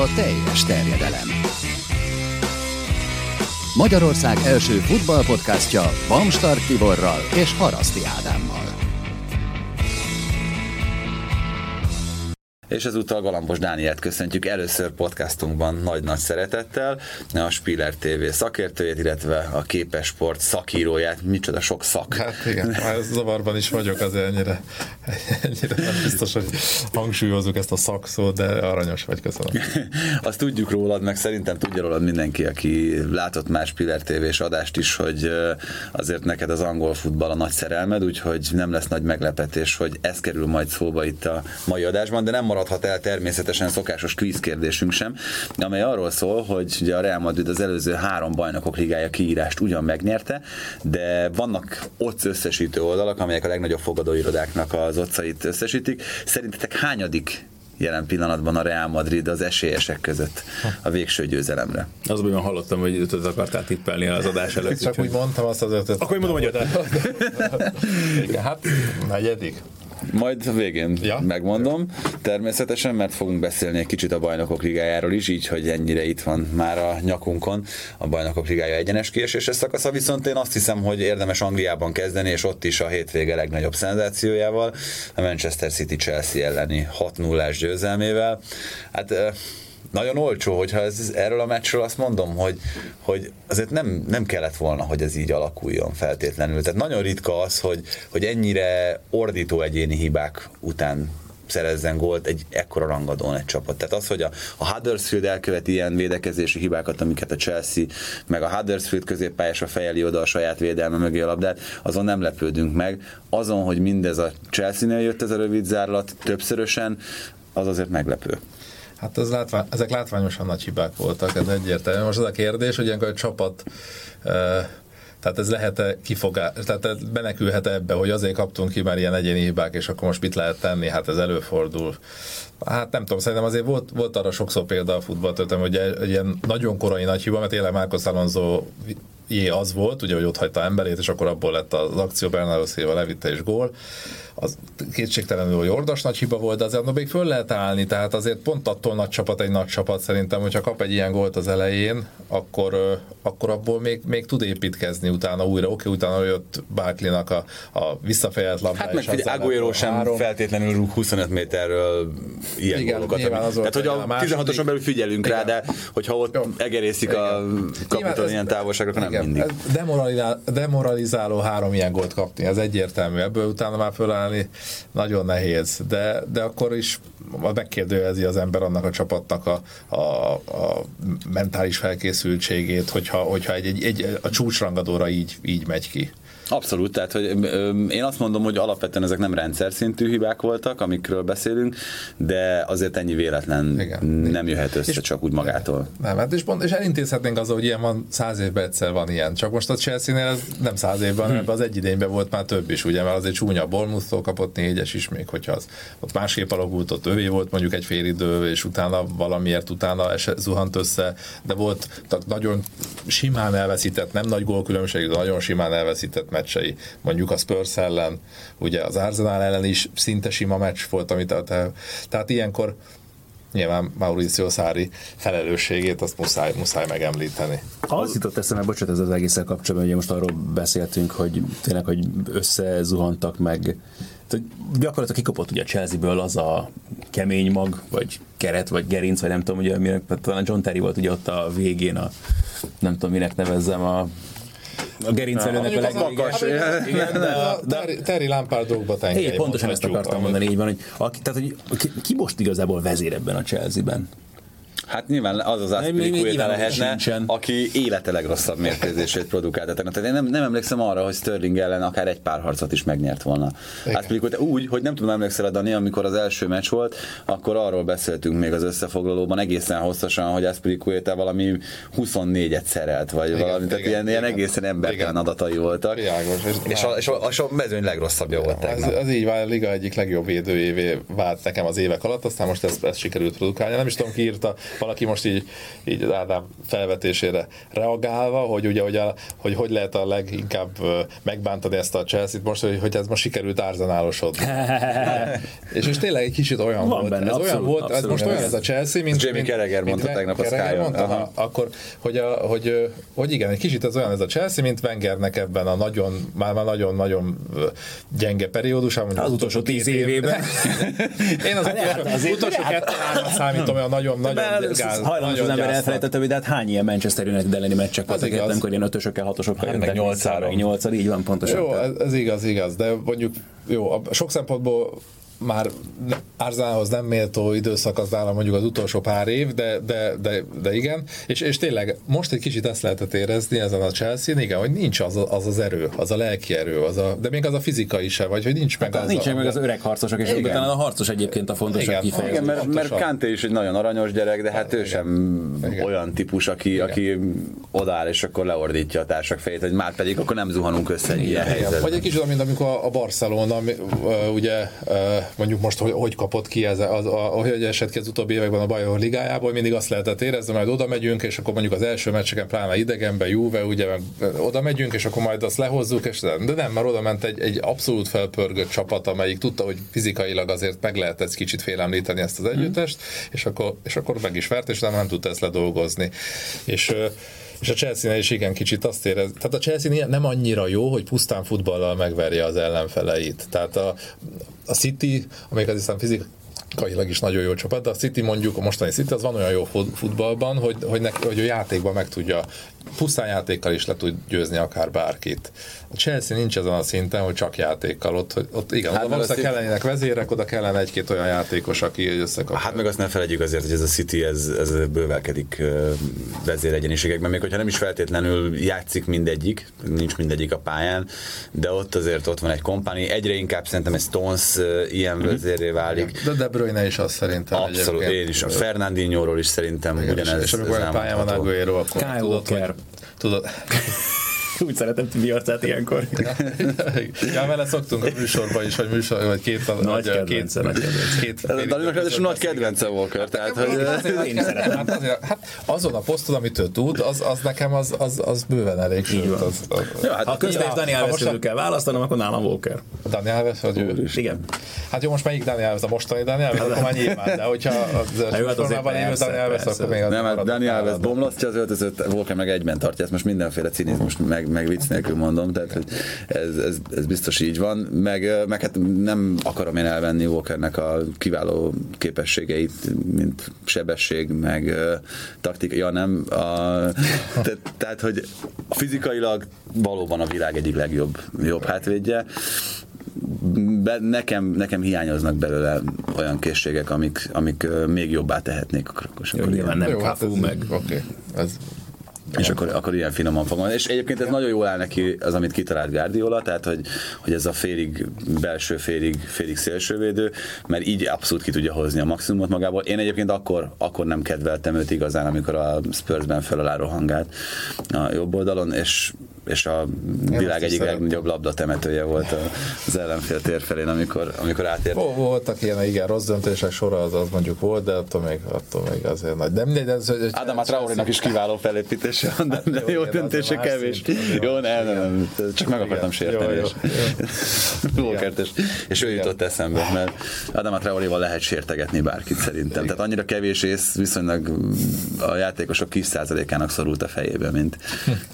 a teljes terjedelem. Magyarország első futballpodcastja Bamstart Tiborral és Haraszti Ádámmal. És ezúttal Galambos Dánielt köszöntjük először podcastunkban nagy-nagy szeretettel, a Spiller TV szakértőjét, illetve a Képesport szakíróját. Micsoda sok szak. Hát igen, zavarban is vagyok, az ennyire, ennyire nem biztos, hogy hangsúlyozunk ezt a szakszót, de aranyos vagy, köszönöm. Azt tudjuk rólad, meg szerintem tudja rólad mindenki, aki látott már Spiller TV-s adást is, hogy azért neked az angol futball a nagy szerelmed, úgyhogy nem lesz nagy meglepetés, hogy ez kerül majd szóba itt a mai adásban, de nem marad maradhat el természetesen szokásos kvíz kérdésünk sem, amely arról szól, hogy ugye a Real Madrid az előző három bajnokok ligája kiírást ugyan megnyerte, de vannak ott összesítő oldalak, amelyek a legnagyobb fogadóirodáknak az otcait összesítik. Szerintetek hányadik jelen pillanatban a Real Madrid az esélyesek között a végső győzelemre. Az, hogy hallottam, hogy ötöt akartál tippelni az adás előtt. Csak úgy mondtam azt az ötöt. Akkor mondom, hogy ötöt. Hát negyedik. Majd a végén ja. megmondom. Természetesen, mert fogunk beszélni egy kicsit a bajnokok ligájáról is, így, hogy ennyire itt van már a nyakunkon a bajnokok ligája egyenes kieséses szakasza, viszont én azt hiszem, hogy érdemes Angliában kezdeni, és ott is a hétvége legnagyobb szenzációjával, a Manchester City Chelsea elleni 6-0-ás győzelmével. Hát nagyon olcsó, hogyha ez, erről a meccsről azt mondom, hogy, hogy azért nem, nem kellett volna, hogy ez így alakuljon feltétlenül. Tehát nagyon ritka az, hogy, hogy ennyire ordító egyéni hibák után szerezzen gólt egy ekkora rangadón egy csapat. Tehát az, hogy a, a Huddersfield elköveti ilyen védekezési hibákat, amiket a Chelsea, meg a Huddersfield középpályásra fejeli oda a saját védelme mögé a labdát, azon nem lepődünk meg. Azon, hogy mindez a Chelsea-nél jött ez a rövid zárlat többszörösen, az azért meglepő. Hát ez látvány, ezek látványosan nagy hibák voltak, ez egyértelmű. Most az a kérdés, hogy ilyenkor a csapat tehát ez lehet-e kifogás, tehát benekülhet -e ebbe, hogy azért kaptunk ki már ilyen egyéni hibák, és akkor most mit lehet tenni? Hát ez előfordul. Hát nem tudom, szerintem azért volt, volt arra sokszor példa a futballtörtem, hogy egy, egy ilyen nagyon korai nagy hiba, mert tényleg Márkos Alonso jé az volt, ugye, hogy ott hagyta emberét, és akkor abból lett az akció, Bernardo Silva levitte és gól az kétségtelenül hogy ordas nagy hiba volt, de azért még föl lehet állni, tehát azért pont attól nagy csapat egy nagy csapat szerintem, hogyha kap egy ilyen gólt az elején, akkor, akkor abból még, még tud építkezni utána újra. Oké, okay, utána jött Barkley-nak a, a visszafejelt labda. Hát meg hogy Aguero sem három. feltétlenül rúg 25 méterről ilyen Igen, gólokat. Tehát, hogy a, a 16-oson belül figyelünk Igen. rá, de hogyha ott Jó. egerészik Igen. a kapital ilyen távolságra, nem mindig. Demoralizál, demoralizáló három ilyen gólt kapni, ez egyértelmű. Ebből utána már föláll csinálni, nagyon nehéz, de, de akkor is megkérdőjelezi az ember annak a csapatnak a, a, a mentális felkészültségét, hogyha, hogyha egy, egy, egy, a csúcsrangadóra így, így megy ki. Abszolút, tehát hogy én azt mondom, hogy alapvetően ezek nem rendszer szintű hibák voltak, amikről beszélünk, de azért ennyi véletlen Igen. nem jöhet össze és, csak úgy magától. Nem, hát és, pont, és elintézhetnénk az, hogy ilyen van, száz évben egyszer van ilyen. Csak most a Chelsea-nél ez nem száz évben, hmm. az egy idényben volt már több is, ugye, mert azért csúnya Bournemouth-tól kapott négyes is még, hogyha az ott másképp alakult, ott övé volt mondjuk egy fél idő, és utána valamiért utána eset, zuhant össze, de volt tehát nagyon simán elveszített, nem nagy gólkülönbség, de nagyon simán elveszített meccsei, mondjuk a Spurs ellen, ugye az Arsenal ellen is szinte sima meccs volt, amit te, tehát ilyenkor nyilván Mauricio Szári felelősségét azt muszáj, muszáj megemlíteni. Az jutott eszembe, bocsánat, ez az egészen kapcsolatban, ugye most arról beszéltünk, hogy tényleg, hogy összezuhantak meg tehát gyakorlatilag kikopott ugye a Chelsea-ből az a kemény mag, vagy keret, vagy gerinc, vagy nem tudom, ugye, minek, talán John Terry volt ugye ott a végén a, nem tudom, minek nevezzem, a a gerincelőnek a legmagas. Terry Lampard dolgokba tengely. Pontosan ezt akartam mondani, így van, hogy, aki, tehát, hogy ki, ki most igazából vezér ebben a Chelsea-ben? Hát nyilván az az Aspilicueta lehetne, sincsen. aki élete legrosszabb mérkőzését produkálta. Tehát én nem, nem emlékszem arra, hogy Sterling ellen akár egy pár harcot is megnyert volna. Aspilicueta úgy, hogy nem tudom, emlékszel Dani, amikor az első meccs volt, akkor arról beszéltünk még az összefoglalóban egészen hosszasan, hogy Aspilicueta valami 24-et szerelt, vagy igen, valami, tehát igen, ilyen, igen. ilyen egészen embertelen adatai voltak. Világos, és, és, a, és, a, és a mezőny legrosszabbja volt ez, ez így vált, a liga egyik legjobb védőjévé vált nekem az évek alatt, aztán most ezt, ezt sikerült produkálni. Nem is tudom, ki írta, valaki most így, így Ádám felvetésére reagálva, hogy ugye, hogy, a, hogy, hogy lehet a leginkább megbántani ezt a Chelsea-t most, hogy, hogy ez most sikerült árzanálosodni. és most tényleg egy kicsit olyan Van volt. Benne, ez abszolút, olyan volt, abszolút, ez most olyan ez a Chelsea, mint... Jamie Carragher mondta mint, tegnap a sky Akkor, hogy, a, hogy, hogy igen, egy kicsit ez olyan ez a Chelsea, mint Wengernek ebben a nagyon, már, már nagyon-nagyon gyenge periódusában. Az, az utolsó tíz évében. Én az, hát, az utolsó kettő számítom olyan nagyon-nagyon. Hajlamos az ember elfelejtette, hogy de hát hány ilyen Manchester United elleni meccsek voltak, amikor ilyen ötösökkel, hatosokkal hát, jöttek. Nyolcára. Nyolcára, így van pontosan. Jó, ez, ez igaz, igaz, de mondjuk jó, a sok szempontból már Árzához nem méltó időszak az nálam mondjuk az utolsó pár év, de, de, de, de igen, és, és tényleg most egy kicsit ezt lehetett érezni ezen a chelsea igen, hogy nincs az, az az erő, az a lelki erő, az a, de még az a fizikai se, vagy hogy nincs meg hát, az Nincs a, meg az öreg harcosok, és igen. utána a harcos egyébként a fontos igen, kifejezés. Igen, mert, mert Kanté is egy nagyon aranyos gyerek, de hát igen. ő sem igen. olyan típus, aki, igen. aki odáll, és akkor leordítja a társak fejét, hogy már pedig akkor nem zuhanunk össze egy ilyen helyzetben. Vagy egy kicsit, mint amikor a Barcelona, ugye mondjuk most hogy, hogy kapott ki ez, az, a, hogy esett ki az utóbbi években a Bajor ligájából, mindig azt lehetett érezni, majd oda megyünk, és akkor mondjuk az első meccseken, pláne idegenben, Juve, ugye oda megyünk, és akkor majd azt lehozzuk, és de nem, mert oda ment egy, egy abszolút felpörgött csapat, amelyik tudta, hogy fizikailag azért meg lehet egy kicsit félemlíteni ezt az együttest, és akkor, és akkor meg is vert, és nem, nem tudta ezt ledolgozni. És és a chelsea is igen kicsit azt érez, tehát a Chelsea nem annyira jó, hogy pusztán futballal megverje az ellenfeleit. Tehát a, a City, amelyik az hiszem fizik, kailag is nagyon jó csapat, de a City mondjuk, a mostani City az van olyan jó futballban, hogy, hogy, ne, hogy a játékban meg tudja, pusztán játékkal is le tud győzni akár bárkit. A Chelsea nincs ezen a szinten, hogy csak játékkal, ott, hogy, ott igen, hát oda valószínűleg kellenének vezérek, oda kellene egy-két olyan játékos, aki összekapja. Hát meg azt ne felejtjük azért, hogy ez a City, ez, ez bővelkedik vezéregyeniségekben, még hogyha nem is feltétlenül játszik mindegyik, nincs mindegyik a pályán, de ott azért ott van egy kompani, egyre inkább szerintem egy Stones ilyen mm-hmm. vezéré válik. De De Bruyne is az szerintem. Abszolút, én is. A Fernandinho-ról is szerintem igen, ugyanez. És amikor a pályán van Aguero, akkor Kyle tudod, Walker. úgy szeretem Tibi arcát ilyenkor. ja, vele szoktunk a műsorban is, hogy műsor, vagy két, nagy vagy, kedvence, két, két, két, két, nagy kedvence Walker, tehát hogy... Én szeretem. Hát, azért, hát azon a poszton, amit ő tud, az, az nekem az, az, az bőven elég, sőt. Az, hát ha közben és Dani Alves kell választanom, akkor nálam Walker. Dani Alves, vagy ő? Igen. Hát jó, most melyik Dani Alves? A mostani Dani Alves? Akkor már nyilván, de hogyha az hát formában élő Dani Alves, akkor még az Nem, hát Dani Alves bomlasztja az öltözőt, Walker meg egyben tartja, ezt most mindenféle cinizmus meg, meg vicc nélkül mondom, tehát hogy ez, ez, ez biztos így van, meg, meg hát nem akarom én elvenni Walkernek a kiváló képességeit, mint sebesség, meg taktika, ja nem, a, te, tehát, hogy fizikailag valóban a világ egyik legjobb jobb hátvédje, be, nekem, nekem hiányoznak belőle olyan készségek, amik, amik még jobbá tehetnék a krakos. Jó, nyilván nem Jó, hát ez, meg. Okay. Ez és akkor, akkor ilyen finoman fogom. És egyébként ez nagyon jól áll neki az, amit kitalált Guardiola, tehát hogy, hogy ez a félig belső, félig, félig szélsővédő, mert így abszolút ki tudja hozni a maximumot magából. Én egyébként akkor, akkor nem kedveltem őt igazán, amikor a Spursben fel alá rohangált a jobb oldalon, és és a világ egyik legnagyobb labda temetője volt az ellenfél tér felén, amikor, amikor átért. Voltak ilyen, igen, rossz döntések sora az, az mondjuk volt, de attól még, attól még azért nagy. De mindegy, ez, hogy Ádám Traorinak is kiváló felépítése van, de, de jó döntése kevés. Jó, nem, nem, csak meg akartam sérteni. Jó, jó, és, és ő jutott eszembe, mert Adama Traorival lehet sértegetni bárkit szerintem. Tehát annyira kevés ész viszonylag a játékosok kis százalékának szorult a fejébe, mint,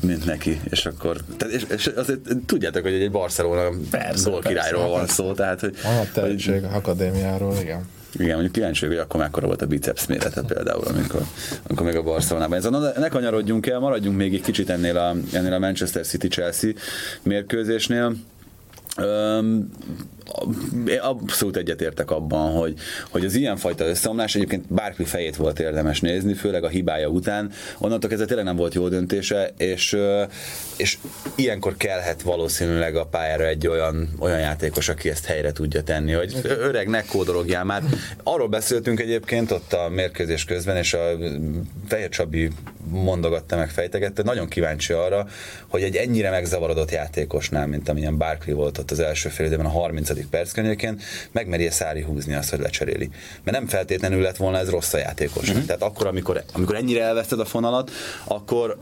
mint neki. És akkor akkor, tehát, és, és azért tudjátok, hogy egy Barcelona persze, gól királyról van szó, tehát, hogy... Van a tehetség akadémiáról, igen. Igen, mondjuk kíváncsi hogy akkor mekkora volt a biceps mérete például, amikor, amikor még a Barcelonában. Ez, na, ne kanyarodjunk el, maradjunk még egy kicsit ennél a, ennél a Manchester City-Chelsea mérkőzésnél. Um, abszolút egyetértek abban, hogy, hogy az ilyenfajta összeomlás egyébként bárki fejét volt érdemes nézni, főleg a hibája után. Onnantól kezdve tényleg nem volt jó döntése, és, és ilyenkor kellhet valószínűleg a pályára egy olyan, olyan játékos, aki ezt helyre tudja tenni, hogy öreg, ne kódologjál már. Arról beszéltünk egyébként ott a mérkőzés közben, és a Fehér Csabi mondogatta meg, fejtegette, nagyon kíváncsi arra, hogy egy ennyire megzavarodott játékosnál, mint amilyen Barkley volt ott az első fél időben a 30. perc környékén, megmerje Szári húzni azt, hogy lecseréli. Mert nem feltétlenül lett volna ez rossz a játékos. Uh-huh. Tehát akkor, amikor, amikor ennyire elveszted a fonalat, akkor,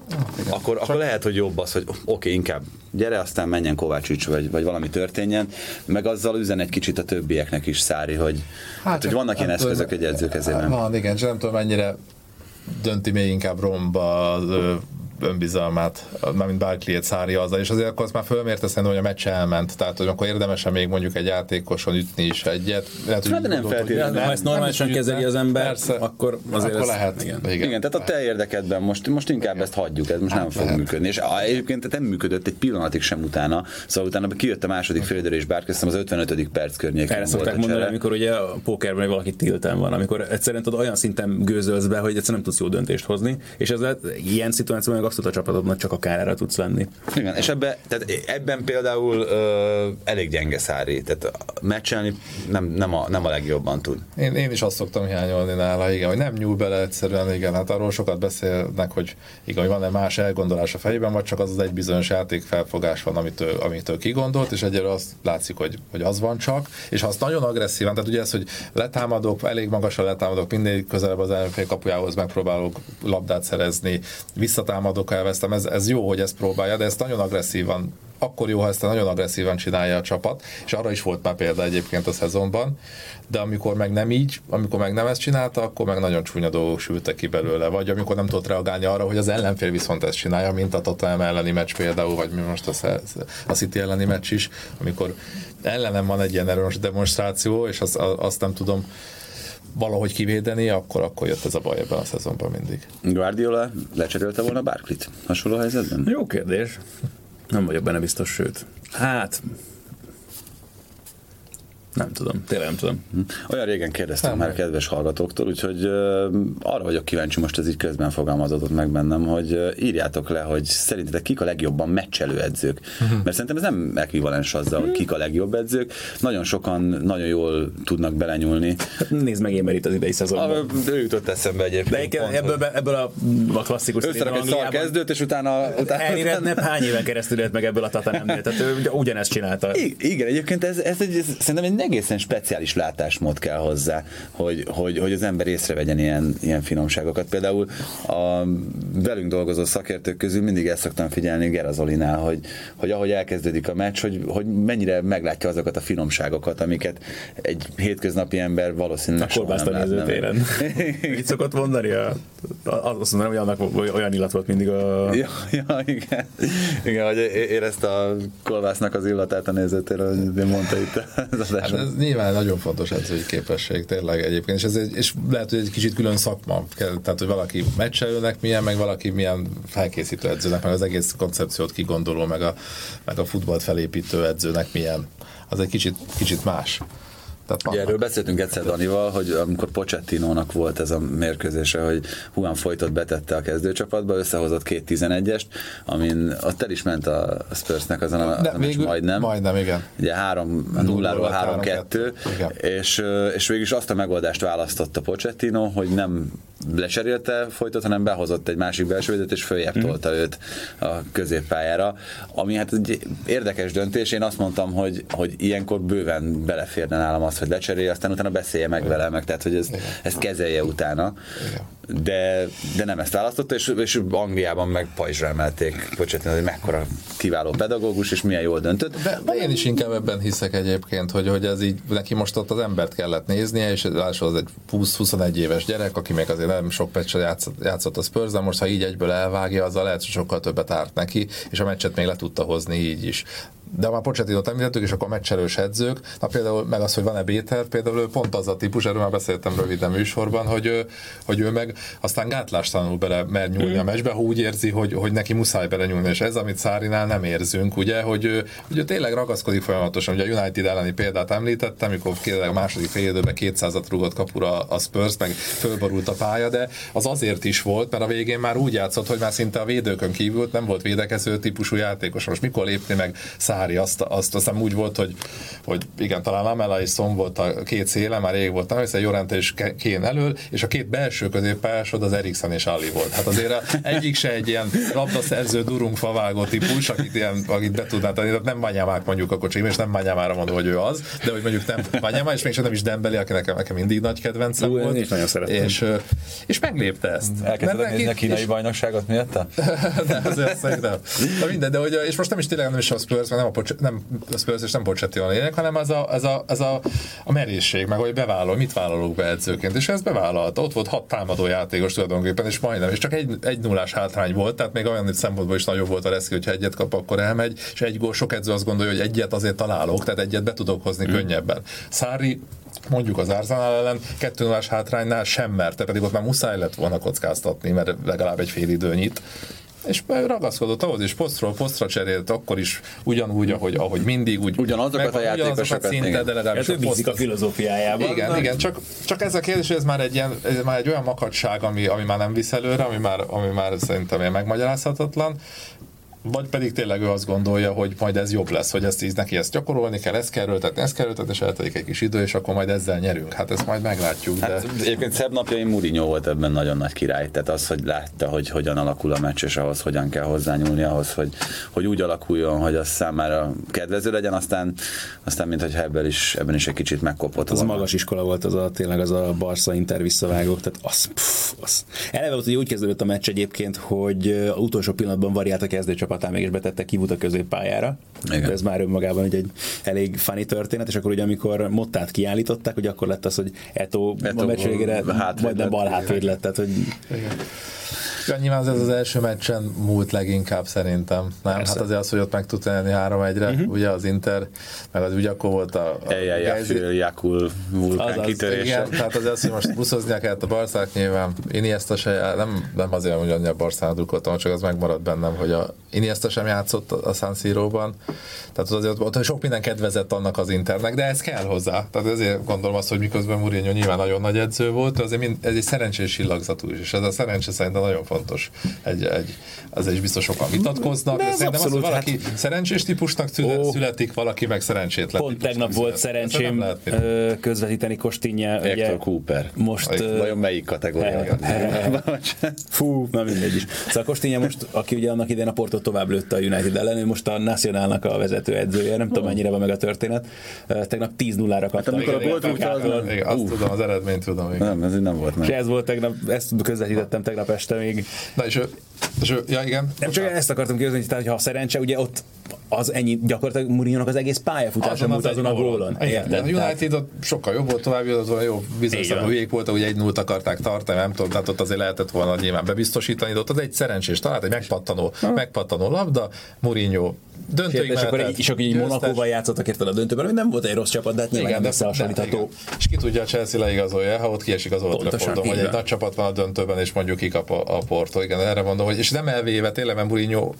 akkor, akkor lehet, hogy jobb az, hogy oké, okay, inkább gyere, aztán menjen Kovácsics, vagy, vagy valami történjen, meg azzal üzen egy kicsit a többieknek is Szári, hogy, hát, hát hogy vannak ilyen eszközök egy edző kezében. Van, igen, csak nem tudom mennyire dönti még inkább romba az önbizalmát, mármint Barkley-et szárja azzal, és azért akkor azt már fölmérte szerintem, hogy a meccs elment, tehát hogy akkor érdemesen még mondjuk egy játékoson ütni is egyet. Lehet, hát, de nem feltétlenül. Ha ezt normálisan kezeli az ember, persze, akkor azért akkor ez, lehet. Igen. Igen. igen, tehát a te érdekedben most, most inkább igen. ezt hagyjuk, ez most hát nem fog lehet. működni. És egyébként nem működött egy pillanatig sem utána, szóval utána kijött a második fél és Barkley az 55. perc környékén. Erre szokták mondani, amikor ugye a pókerben valaki tiltán van, amikor egyszerűen tudod, olyan szinten gőzölsz be, hogy egyszerűen nem tudsz jó döntést hozni, és ez ilyen szituációban meg abszolút a csapatodnak csak a kárára tudsz lenni. Igen, és ebbe, tehát ebben például ö, elég gyenge Szári, tehát meccselni nem, nem, a, nem a legjobban tud. Én, én is azt szoktam hiányolni nála, igen, hogy nem nyúl bele egyszerűen, igen, hát arról sokat beszélnek, hogy igen, hogy van-e más elgondolás a fejében, vagy csak az az egy bizonyos játékfelfogás van, amitől, amitől kigondolt, és egyre azt látszik, hogy, hogy az van csak, és ha azt nagyon agresszívan, tehát ugye ez, hogy letámadok, elég magasra letámadok, minél közelebb az ellenfél kapujához megpróbálok labdát szerezni, visszatámadok, elvesztem, ez, ez jó, hogy ezt próbálja, de ezt nagyon agresszívan akkor jó, ha ezt nagyon agresszívan csinálja a csapat, és arra is volt már példa egyébként a szezonban, de amikor meg nem így, amikor meg nem ezt csinálta, akkor meg nagyon csúnya dolgok sültek ki belőle, vagy amikor nem tudott reagálni arra, hogy az ellenfél viszont ezt csinálja, mint a Tottenham elleni meccs például, vagy mi most a, a City elleni meccs is, amikor ellenem van egy ilyen erős demonstráció, és azt, azt nem tudom valahogy kivédeni, akkor, akkor jött ez a baj ebben a szezonban mindig. Guardiola lecserélte volna Barklit hasonló helyzetben? Jó kérdés. Nem vagyok benne biztos, sőt. Hát, nem tudom, tényleg nem tudom. Hm. Olyan régen kérdeztem nem már meg. kedves hallgatóktól, úgyhogy uh, arra vagyok kíváncsi, most ez így közben fogalmazódott meg bennem, hogy uh, írjátok le, hogy szerintetek kik a legjobban meccselő edzők. Uh-huh. Mert szerintem ez nem ekvivalens azzal, hogy kik a legjobb edzők. Nagyon sokan nagyon jól tudnak belenyúlni. Nézd meg én itt az idei szezonban. A, ő jutott eszembe egyébként. De pont, ebből, ebből a, a klasszikus Összerak egy szar kezdőt, és utána... utána utána... hány éven keresztül élt meg ebből a Tatanemnél, tehát ő ugyanezt csinálta. I- igen, egyébként ez, ez, egy, ez szerintem egy egészen speciális látásmód kell hozzá, hogy, hogy, hogy az ember észrevegyen ilyen, ilyen finomságokat. Például a velünk dolgozó szakértők közül mindig ezt szoktam figyelni Gerazolinál, hogy, hogy ahogy elkezdődik a meccs, hogy, hogy mennyire meglátja azokat a finomságokat, amiket egy hétköznapi ember valószínűleg soha nem lát. nézőtéren. Így szokott mondani? A, azt mondom, hogy annak olyan illat volt mindig a... Ja, ja igen. Igen, hogy érezte a kolbásznak az illatát a nézőtéren, hogy mondta itt az Hát ez nyilván nagyon fontos edzői képesség, tényleg egyébként, és, ez egy, és lehet, hogy egy kicsit külön szakma, tehát, hogy valaki meccselőnek milyen, meg valaki milyen felkészítő edzőnek, meg az egész koncepciót kigondoló, meg a, meg a futballt felépítő edzőnek milyen. Az egy kicsit, kicsit más. Tehát Ugye erről beszéltünk egyszer Danival, hogy amikor Pochettinónak volt ez a mérkőzése, hogy Juan Folytot betette a kezdőcsapatba, összehozott két 11-est, amin ott el is ment a Spursnek azon a, De, végül, majdnem. Majdnem, igen. Ugye 3 0 3-2, és, és végül is azt a megoldást választotta Pochettino, hogy nem lecserélte folytot, hanem behozott egy másik belső és följebb mhm. tolta mm. őt a középpályára, ami hát egy érdekes döntés. Én azt mondtam, hogy, hogy ilyenkor bőven beleférne nálam az, hogy lecserélje, aztán utána beszélje meg vele, meg tehát, hogy ez, ezt kezelje utána. Igen de, de nem ezt választotta, és, és Angliában meg pajzsra emelték Pocsettin, hogy mekkora kiváló pedagógus, és milyen jól döntött. De, de én is inkább ebben hiszek egyébként, hogy, hogy ez így, neki most ott az embert kellett néznie, és az egy 20-21 éves gyerek, aki még azért nem sok meccset játszott, játszott a Spurs, de most ha így egyből elvágja, azzal lehet, hogy sokkal többet árt neki, és a meccset még le tudta hozni így is de már Pocsettinot említettük, és akkor meccselős edzők, na például meg az, hogy van-e Béter, például ő pont az a típus, erről már beszéltem röviden műsorban, hogy, hogy ő meg aztán gátlástalanul bele mer nyúlni mm. a meccsbe, ha úgy érzi, hogy, hogy neki muszáj bele nyúlni, és ez, amit Szárinál nem érzünk, ugye, hogy, hogy ő tényleg ragaszkodik folyamatosan, ugye a United elleni példát említettem, amikor a második fél időben 200-at rúgott kapura a Spurs, meg fölborult a pálya, de az azért is volt, mert a végén már úgy játszott, hogy már szinte a védőkön kívül nem volt védekező típusú játékos. Most mikor lépni meg Szári Szári azt, azt aztán úgy volt, hogy, hogy igen, talán Lamela és Szom volt a két széle, már rég volt, hiszen Jorente és Kén elől, és a két belső középpályásod az Eriksen és Ali volt. Hát azért egyik se egy ilyen labdaszerző durunk favágó típus, akit, ilyen, akit be tudná tenni, tehát nem Banyamák mondjuk a kocsim, és nem Banyámára mondom, hogy ő az, de hogy mondjuk nem Banyamá, és mégsem nem is Dembeli, aki nekem, nekem mindig nagy kedvencem Ú, volt. Is nagyon szerettem. És, és meglépte ezt. Elkezdted nézni a kínai bajnokságot miatt? de azért szerintem. De minden, de hogy, és most nem is tényleg nem is a Spurs, nem a, Poch- nem a Spurs és nem Pochettino a lényeg, hanem az a, az a, az a, a merészség, meg hogy bevállalok, mit vállalok be edzőként, és ez bevállalta. Ott volt hat támadó játékos tulajdonképpen, és majdnem, és csak egy, egy nullás hátrány volt, tehát még olyan szempontból is nagyobb volt a reszki, hogyha egyet kap, akkor elmegy, és egy gól, sok edző azt gondolja, hogy egyet azért találok, tehát egyet be tudok hozni mm. könnyebben. Szári mondjuk az Arsenal ellen, kettő nullás hátránynál sem merte, pedig ott már muszáj lett volna kockáztatni, mert legalább egy fél időnyit és ragaszkodott ahhoz, és posztról posztra cserélt, akkor is ugyanúgy, ahogy, ahogy mindig, úgy ugyanazokat a játékosokat, szinte, de legalábbis a, poszt... a filozófiájában. Igen, de... igen, csak, csak ez a kérdés, ez már egy, ilyen, ez már egy olyan makadság, ami, ami már nem visz előre, ami már, ami már szerintem ilyen megmagyarázhatatlan, vagy pedig tényleg ő azt gondolja, hogy majd ez jobb lesz, hogy ezt így neki ezt gyakorolni kell, ezt kell erőltetni, ezt kell és eltelik egy kis idő, és akkor majd ezzel nyerünk. Hát ezt majd meglátjuk. De... Hát, egyébként szebb napjaim Mourinho volt ebben nagyon nagy király, tehát az, hogy látta, hogy hogyan alakul a meccs, és ahhoz hogyan kell hozzányúlni, ahhoz, hogy, hogy úgy alakuljon, hogy az számára kedvező legyen, aztán, aztán mint hogy ebben is, ebben is egy kicsit megkopott. Az magas iskola volt az a tényleg az a Barca Inter visszavágók, tehát az, pff, az. Eleve volt, hogy úgy kezdődött a meccs egyébként, hogy az utolsó pillanatban variált a kezdőcsapatán mégis betette kivut a középpályára. Igen. Ez már önmagában egy, egy elég funny történet, és akkor ugye amikor Mottát kiállították, hogy akkor lett az, hogy Eto, Eto a meccs végére majdnem bal hátvéd lett. Tehát, hogy... Igen. Ja, nyilván ez az első meccsen múlt leginkább szerintem. Nem? Persze. Hát azért az, hogy ott meg tudta lenni 3-1-re, uh-huh. ugye az Inter, meg az ugye akkor volt a... a Jakul vulkán kitörése. Igen, tehát azért az, hogy most buszoznia kellett a Barszák nyilván. Iniesta se, nem, nem azért, hogy annyira Barszának drukkoltam, csak az megmaradt bennem, hogy a Iniesta sem játszott a San Siro-ban. Tehát azért ott sok minden kedvezett annak az Internek, de ez kell hozzá. Tehát ezért gondolom azt, hogy miközben Mourinho nyilván nagyon nagy edző volt, azért mind, ez egy szerencsés illagzatú is, és ez a szerencse szerintem nagyon fontos. Egy, egy, az is biztos sokan vitatkoznak, de, de szerintem abszolút, az, hogy valaki hát... szerencsés típusnak szület, születik, valaki meg szerencsétlen. Pont tegnap volt szerencsém közvetíteni Kostinja. Hector Cooper. Most, Vajon melyik kategória? Fú, na mindegy is. Szóval Kostinja most, aki ugye annak idején a Porto tovább lőtte a United ellen, ő most a Nacionalnak a vezetőedzője, nem tudom mennyire van meg a történet. Tegnap 10-0-ra kapta. Hát amikor a gólt azt tudom, az eredményt tudom. Nem, ez nem volt meg. És ez volt tegnap, ezt közvetítettem tegnap este még. Na és, és ja igen. Nem csak ezt akartam kérdezni, tehát, hogy ha szerencse, ugye ott az ennyi, gyakorlatilag Mourinho az egész pályafutása múlt azon a gólon. A United ott sokkal jobb volt, tovább jött, volna jó bizonyosan végig volt, hogy egy nullt akarták tartani, nem tudom, tehát ott azért lehetett volna nyilván bebiztosítani, de ott az egy szerencsés talált, egy megpattanó, megpattanó labda, Mourinho döntőig és akkor, így, és akkor így Monakóval játszottak érted a döntőben, hogy nem volt egy rossz csapat, de hát nyilván igen, összehasonlítható. És ki tudja, a Chelsea leigazolja, ha ott kiesik az Old Traffordon, hogy egy nagy csapat van a döntőben, és mondjuk kikap a, a Porto. Igen, erre mondom, hogy és nem elvéve tényleg, mert Mourinho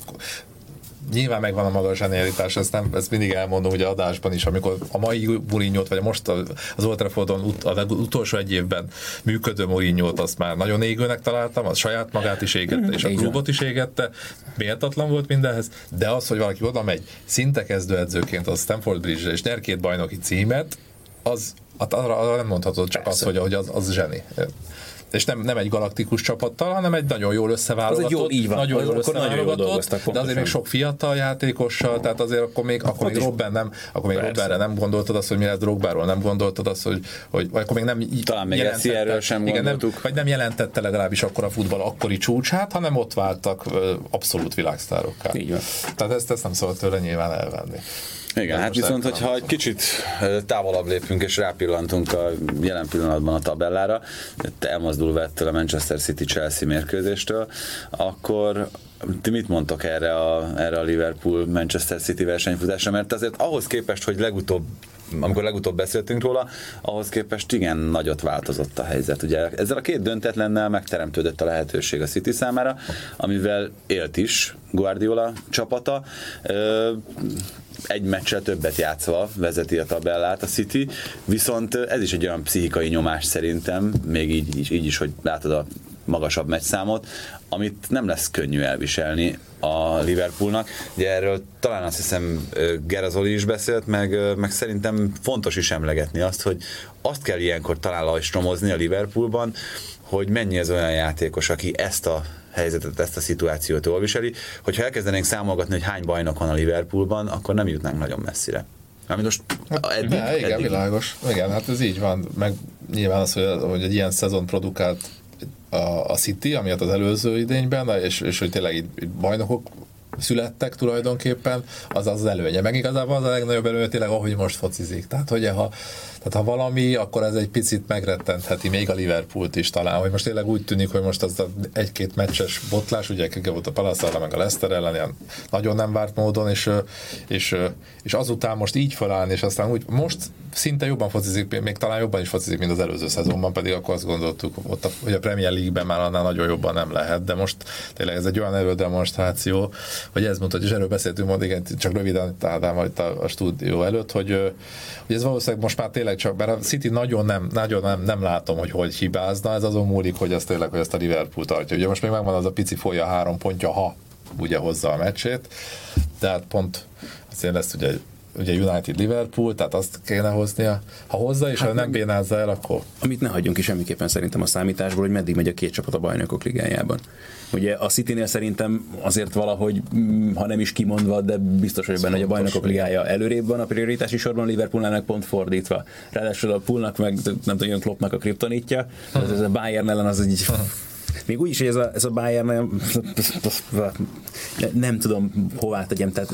nyilván megvan a maga zsenialitás, ezt, nem, ezt mindig elmondom ugye adásban is, amikor a mai mourinho vagy most az Old Traffordon ut, az utolsó egy évben működő mourinho azt már nagyon égőnek találtam, az saját magát is égette, és a klubot is égette, méltatlan volt mindenhez, de az, hogy valaki oda megy szinte kezdőedzőként a Stanford Bridge-re, és nyer két bajnoki címet, az, hát arra, arra nem mondhatod csak Persze. azt, hogy, hogy az, az zseni és nem, nem egy galaktikus csapattal, hanem egy nagyon jól összeválogatott. Az egy jó, így van. Nagyon jól összeválogatott, de azért még sok fiatal játékossal, tehát azért akkor még, akkor még Robben nem, akkor még Robbenre nem gondoltad azt, hogy mi lesz Drogbáról, nem gondoltad azt, hogy, hogy vagy akkor még nem Talán még erről sem igen, nem, vagy nem jelentette legalábbis akkor a futball akkori csúcsát, hanem ott váltak abszolút világsztárokká. Így van. Tehát ezt, ezt nem szabad tőle nyilván elvenni. Igen, hát viszont, hogyha egy kicsit távolabb lépünk és rápillantunk a jelen pillanatban a tabellára, elmozdulva ettől a Manchester City-Chelsea mérkőzéstől, akkor ti mit mondtok erre a, erre a Liverpool-Manchester City versenyfutásra? Mert azért ahhoz képest, hogy legutóbb amikor legutóbb beszéltünk róla, ahhoz képest igen nagyot változott a helyzet. Ugye ezzel a két döntetlennel megteremtődött a lehetőség a City számára, amivel élt is Guardiola csapata egy meccsel többet játszva vezeti a tabellát a City, viszont ez is egy olyan pszichikai nyomás szerintem, még így, így, is, hogy látod a magasabb meccszámot, amit nem lesz könnyű elviselni a Liverpoolnak. Ugye erről talán azt hiszem Gerazoli is beszélt, meg, meg szerintem fontos is emlegetni azt, hogy azt kell ilyenkor talán lajstromozni a Liverpoolban, hogy mennyi ez olyan játékos, aki ezt a helyzetet, ezt a szituációt jól viseli. Hogyha elkezdenénk számolgatni, hogy hány bajnok van a Liverpoolban, akkor nem jutnánk nagyon messzire. Ami most hát, eddig, ne, igen, eddig. világos. Igen, hát ez így van. Meg nyilván az, hogy, hogy egy ilyen szezon produkált a, a City, amiatt az előző idényben, és, és hogy tényleg itt bajnokok születtek tulajdonképpen, az az előnye. Meg igazából az a legnagyobb előnye tényleg, ahogy most focizik. Tehát, hogy ha tehát ha valami, akkor ez egy picit megrettentheti még a Liverpoolt is talán, hogy most tényleg úgy tűnik, hogy most az egy-két meccses botlás, ugye volt a Palace meg a Leicester ellen, ilyen nagyon nem várt módon, és, és, és azután most így felállni, és aztán úgy most szinte jobban focizik, még talán jobban is focizik, mint az előző szezonban, pedig akkor azt gondoltuk, ott a, hogy a Premier League-ben már annál nagyon jobban nem lehet, de most tényleg ez egy olyan erődemonstráció, hogy ez mondta, és erről beszéltünk, mond, igen, csak röviden Ádám itt a, a stúdió előtt, hogy, hogy ez valószínűleg most már tényleg csak, mert a City nagyon nem, nagyon nem, nem látom, hogy hogy hibázna, ez azon múlik, hogy ez tényleg, hogy ezt a Liverpool tartja. Ugye most még megvan az a pici folya három pontja, ha ugye hozza a meccsét, tehát pont azért lesz ugye ugye United Liverpool, tehát azt kéne hoznia. Ha hozza, és hát ha nem bénázza el, akkor... Amit ne hagyjunk ki semmiképpen szerintem a számításból, hogy meddig megy a két csapat a bajnokok ligájában. Ugye a City-nél szerintem azért valahogy, mm, ha nem is kimondva, de biztos hogy benne, hogy a bajnokok ligája előrébb van a prioritási sorban, Liverpoolnál meg pont fordítva. Ráadásul a Poolnak meg nem tudom, Kloppnak a kriptonítja, ez a Bayern ellen az egy még úgy is, hogy ez a, ez a Bayern nem, nem tudom hová tegyem, tehát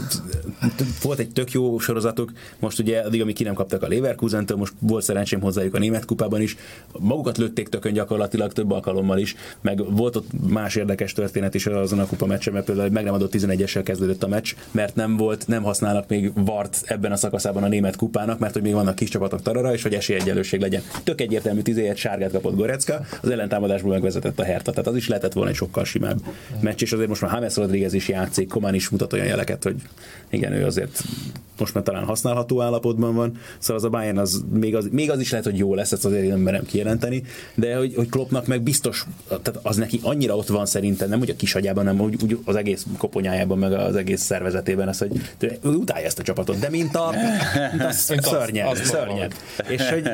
volt egy tök jó sorozatuk, most ugye addig, amíg ki nem kaptak a Leverkusen-től, most volt szerencsém hozzájuk a német kupában is, magukat lőtték tökön gyakorlatilag több alkalommal is, meg volt ott más érdekes történet is azon a kupa meccsen, mert például meg nem adott 11-essel kezdődött a meccs, mert nem volt, nem használnak még Vart ebben a szakaszában a német kupának, mert hogy még vannak kis csapatok tarara, és hogy esélyegyelőség legyen. Tök egyértelmű 17 sárgát kapott Gorecka, az ellentámadásból megvezetett a Hertha tehát az is lehetett volna egy sokkal simább meccs, és azért most már James Rodriguez is játszik, Komán is mutat olyan jeleket, hogy igen, ő azért most már talán használható állapotban van, szóval az a Bayern az még az, még az is lehet, hogy jó lesz, ezt azért nem merem kijelenteni, de hogy, hogy Kloppnak meg biztos, tehát az neki annyira ott van szerintem, nem úgy a kisagyában, nem úgy, úgy az egész koponyájában, meg az egész szervezetében, az, hogy ő utálja ezt a csapatot, de mint a, mint a szörnyet, szörnyet. És hogy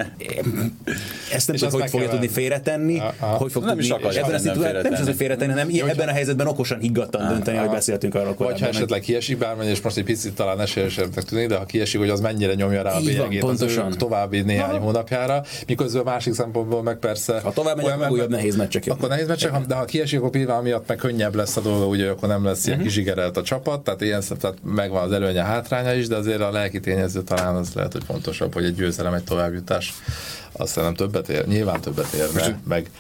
ezt nem tudom, hogy fogja tudni félretenni, hogy fog tudni ebben a szituációban, nem is az, hogy félretenni, hanem ebben a helyzetben okosan higgadtan dönteni, hogy beszéltünk arról Vagy ha esetleg kiesik bármely, és most egy picit talán esélyesebbnek tűnik, de ha kiesik, hogy az mennyire nyomja rá a bélyegét az ő további néhány ha. hónapjára, miközben a másik szempontból meg persze... Ha tovább megy, akkor újabb nehéz meccsek Akkor nehéz meccsek, de ha kiesik, akkor pillanat miatt meg könnyebb lesz a dolga, ugye akkor nem lesz ilyen uh-huh. kizsigerelt a csapat, tehát ilyen tehát megvan az előnye, hátránya is, de azért a lelki tényező talán az lehet, hogy fontosabb, hogy egy győzelem, egy továbbjutás azt nem többet ér, nyilván többet érne, meg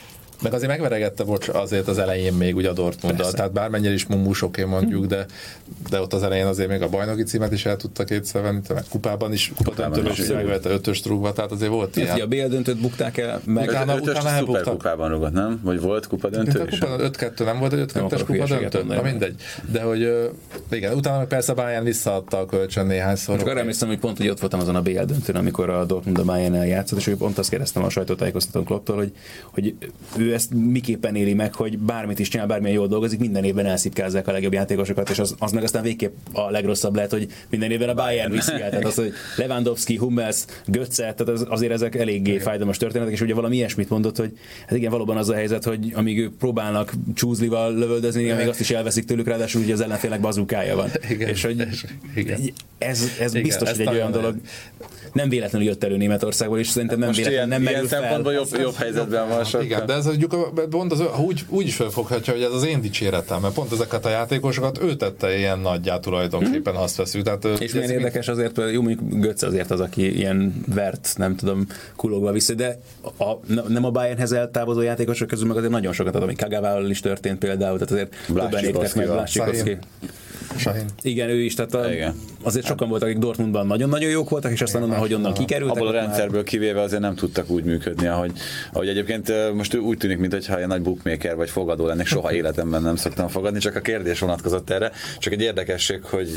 meg azért megveregette bocs, azért az elején még ugye a Dortmunddal, tehát bármennyire is mumusoké mondjuk, de, de ott az elején azért még a bajnoki címet is el tudta kétszer venni, meg kupában is, kupadöntőben is megvette ötös trúgva, tehát azért volt ilyen. A BL döntőt bukták el, meg utána, utána elbuktak. kupában rúgott, nem? Vagy volt kupadöntő is? 5-2 nem volt egy 5-2-es kupadöntő? Na mindegy. De hogy igen, utána persze Bayern visszaadta a kölcsön néhányszor. Csak arra emlékszem, hogy pont hogy ott voltam azon a BL döntőn, amikor a Dortmund a Bayern játszott, és pont azt kérdeztem a sajtótájékoztatón Klopptól, hogy, hogy ő ezt miképpen éli meg, hogy bármit is csinál, bármilyen jól dolgozik, minden évben elszipkázzák a legjobb játékosokat, és az, az meg aztán végképp a legrosszabb lehet, hogy minden évben a Bayern viszi el. Tehát az, hogy Lewandowski, Hummels, Götze, tehát az, azért ezek eléggé fájdalmas történetek, és ugye valami ilyesmit mondott, hogy hát igen, valóban az a helyzet, hogy amíg ők próbálnak csúzlival lövöldözni, amíg azt is elveszik tőlük, ráadásul ugye az ellenfélnek bazukája van. Igen, és hogy igen. ez, ez igen, biztos, hogy egy olyan dolog, nem véletlenül jött elő Németországból, és szerintem nem véletlenül nem merül fel. szempontból jobb, jobb helyzetben van. Igen, de ez mondjuk, pont az, úgy, úgy is felfoghatja, hogy ez az én dicséretem, mert pont ezeket a játékosokat ő tette ilyen nagyjá tulajdonképpen, mm. azt veszük. Tehát, és milyen érdekes azért, jó mondjuk Götze azért az, aki ilyen vert, nem tudom, kulogva vissza, de a, nem a Bayernhez eltávozó játékosok közül meg azért nagyon sokat ad, ami Kagavával is történt például, tehát azért többen égtek meg. Igen, ő is, tehát a, azért sokan voltak, akik Dortmundban nagyon-nagyon jók voltak, és aztán onnan, hogy onnan kikerültek. Abból a rendszerből kivéve azért nem tudtak úgy működni, ahogy, ahogy egyébként most úgy tűnik, mintha egy nagy bookmaker vagy fogadó lennék, soha életemben nem szoktam fogadni, csak a kérdés vonatkozott erre. Csak egy érdekesség, hogy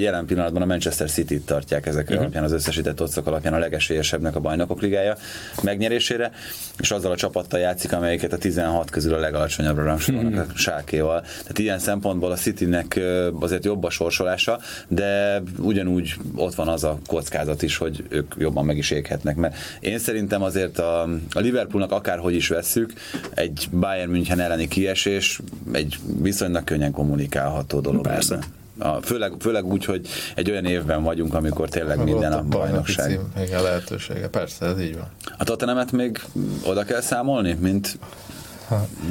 jelen pillanatban a Manchester City-t tartják ezek uh-huh. alapján, az összesített otcok alapján a legesélyesebbnek a bajnokok ligája megnyerésére, és azzal a csapattal játszik, amelyiket a 16 közül a legalacsonyabbra rangsorolnak uh-huh. a sákéval. Tehát ilyen szempontból a Citynek azért jobb a sorsolása, de ugyanúgy ott van az a kockázat is, hogy ők jobban meg is éghetnek. Mert én szerintem azért a, a Liverpoolnak akárhogy is vesszük, egy Bayern München elleni kiesés egy viszonylag könnyen kommunikálható dolog. Persze. A, főleg, főleg úgy, hogy egy olyan évben vagyunk, amikor tényleg minden a bajnokság. Cím, igen, lehetősége. Persze, ez így van. A Tottenhamet még oda kell számolni, mint,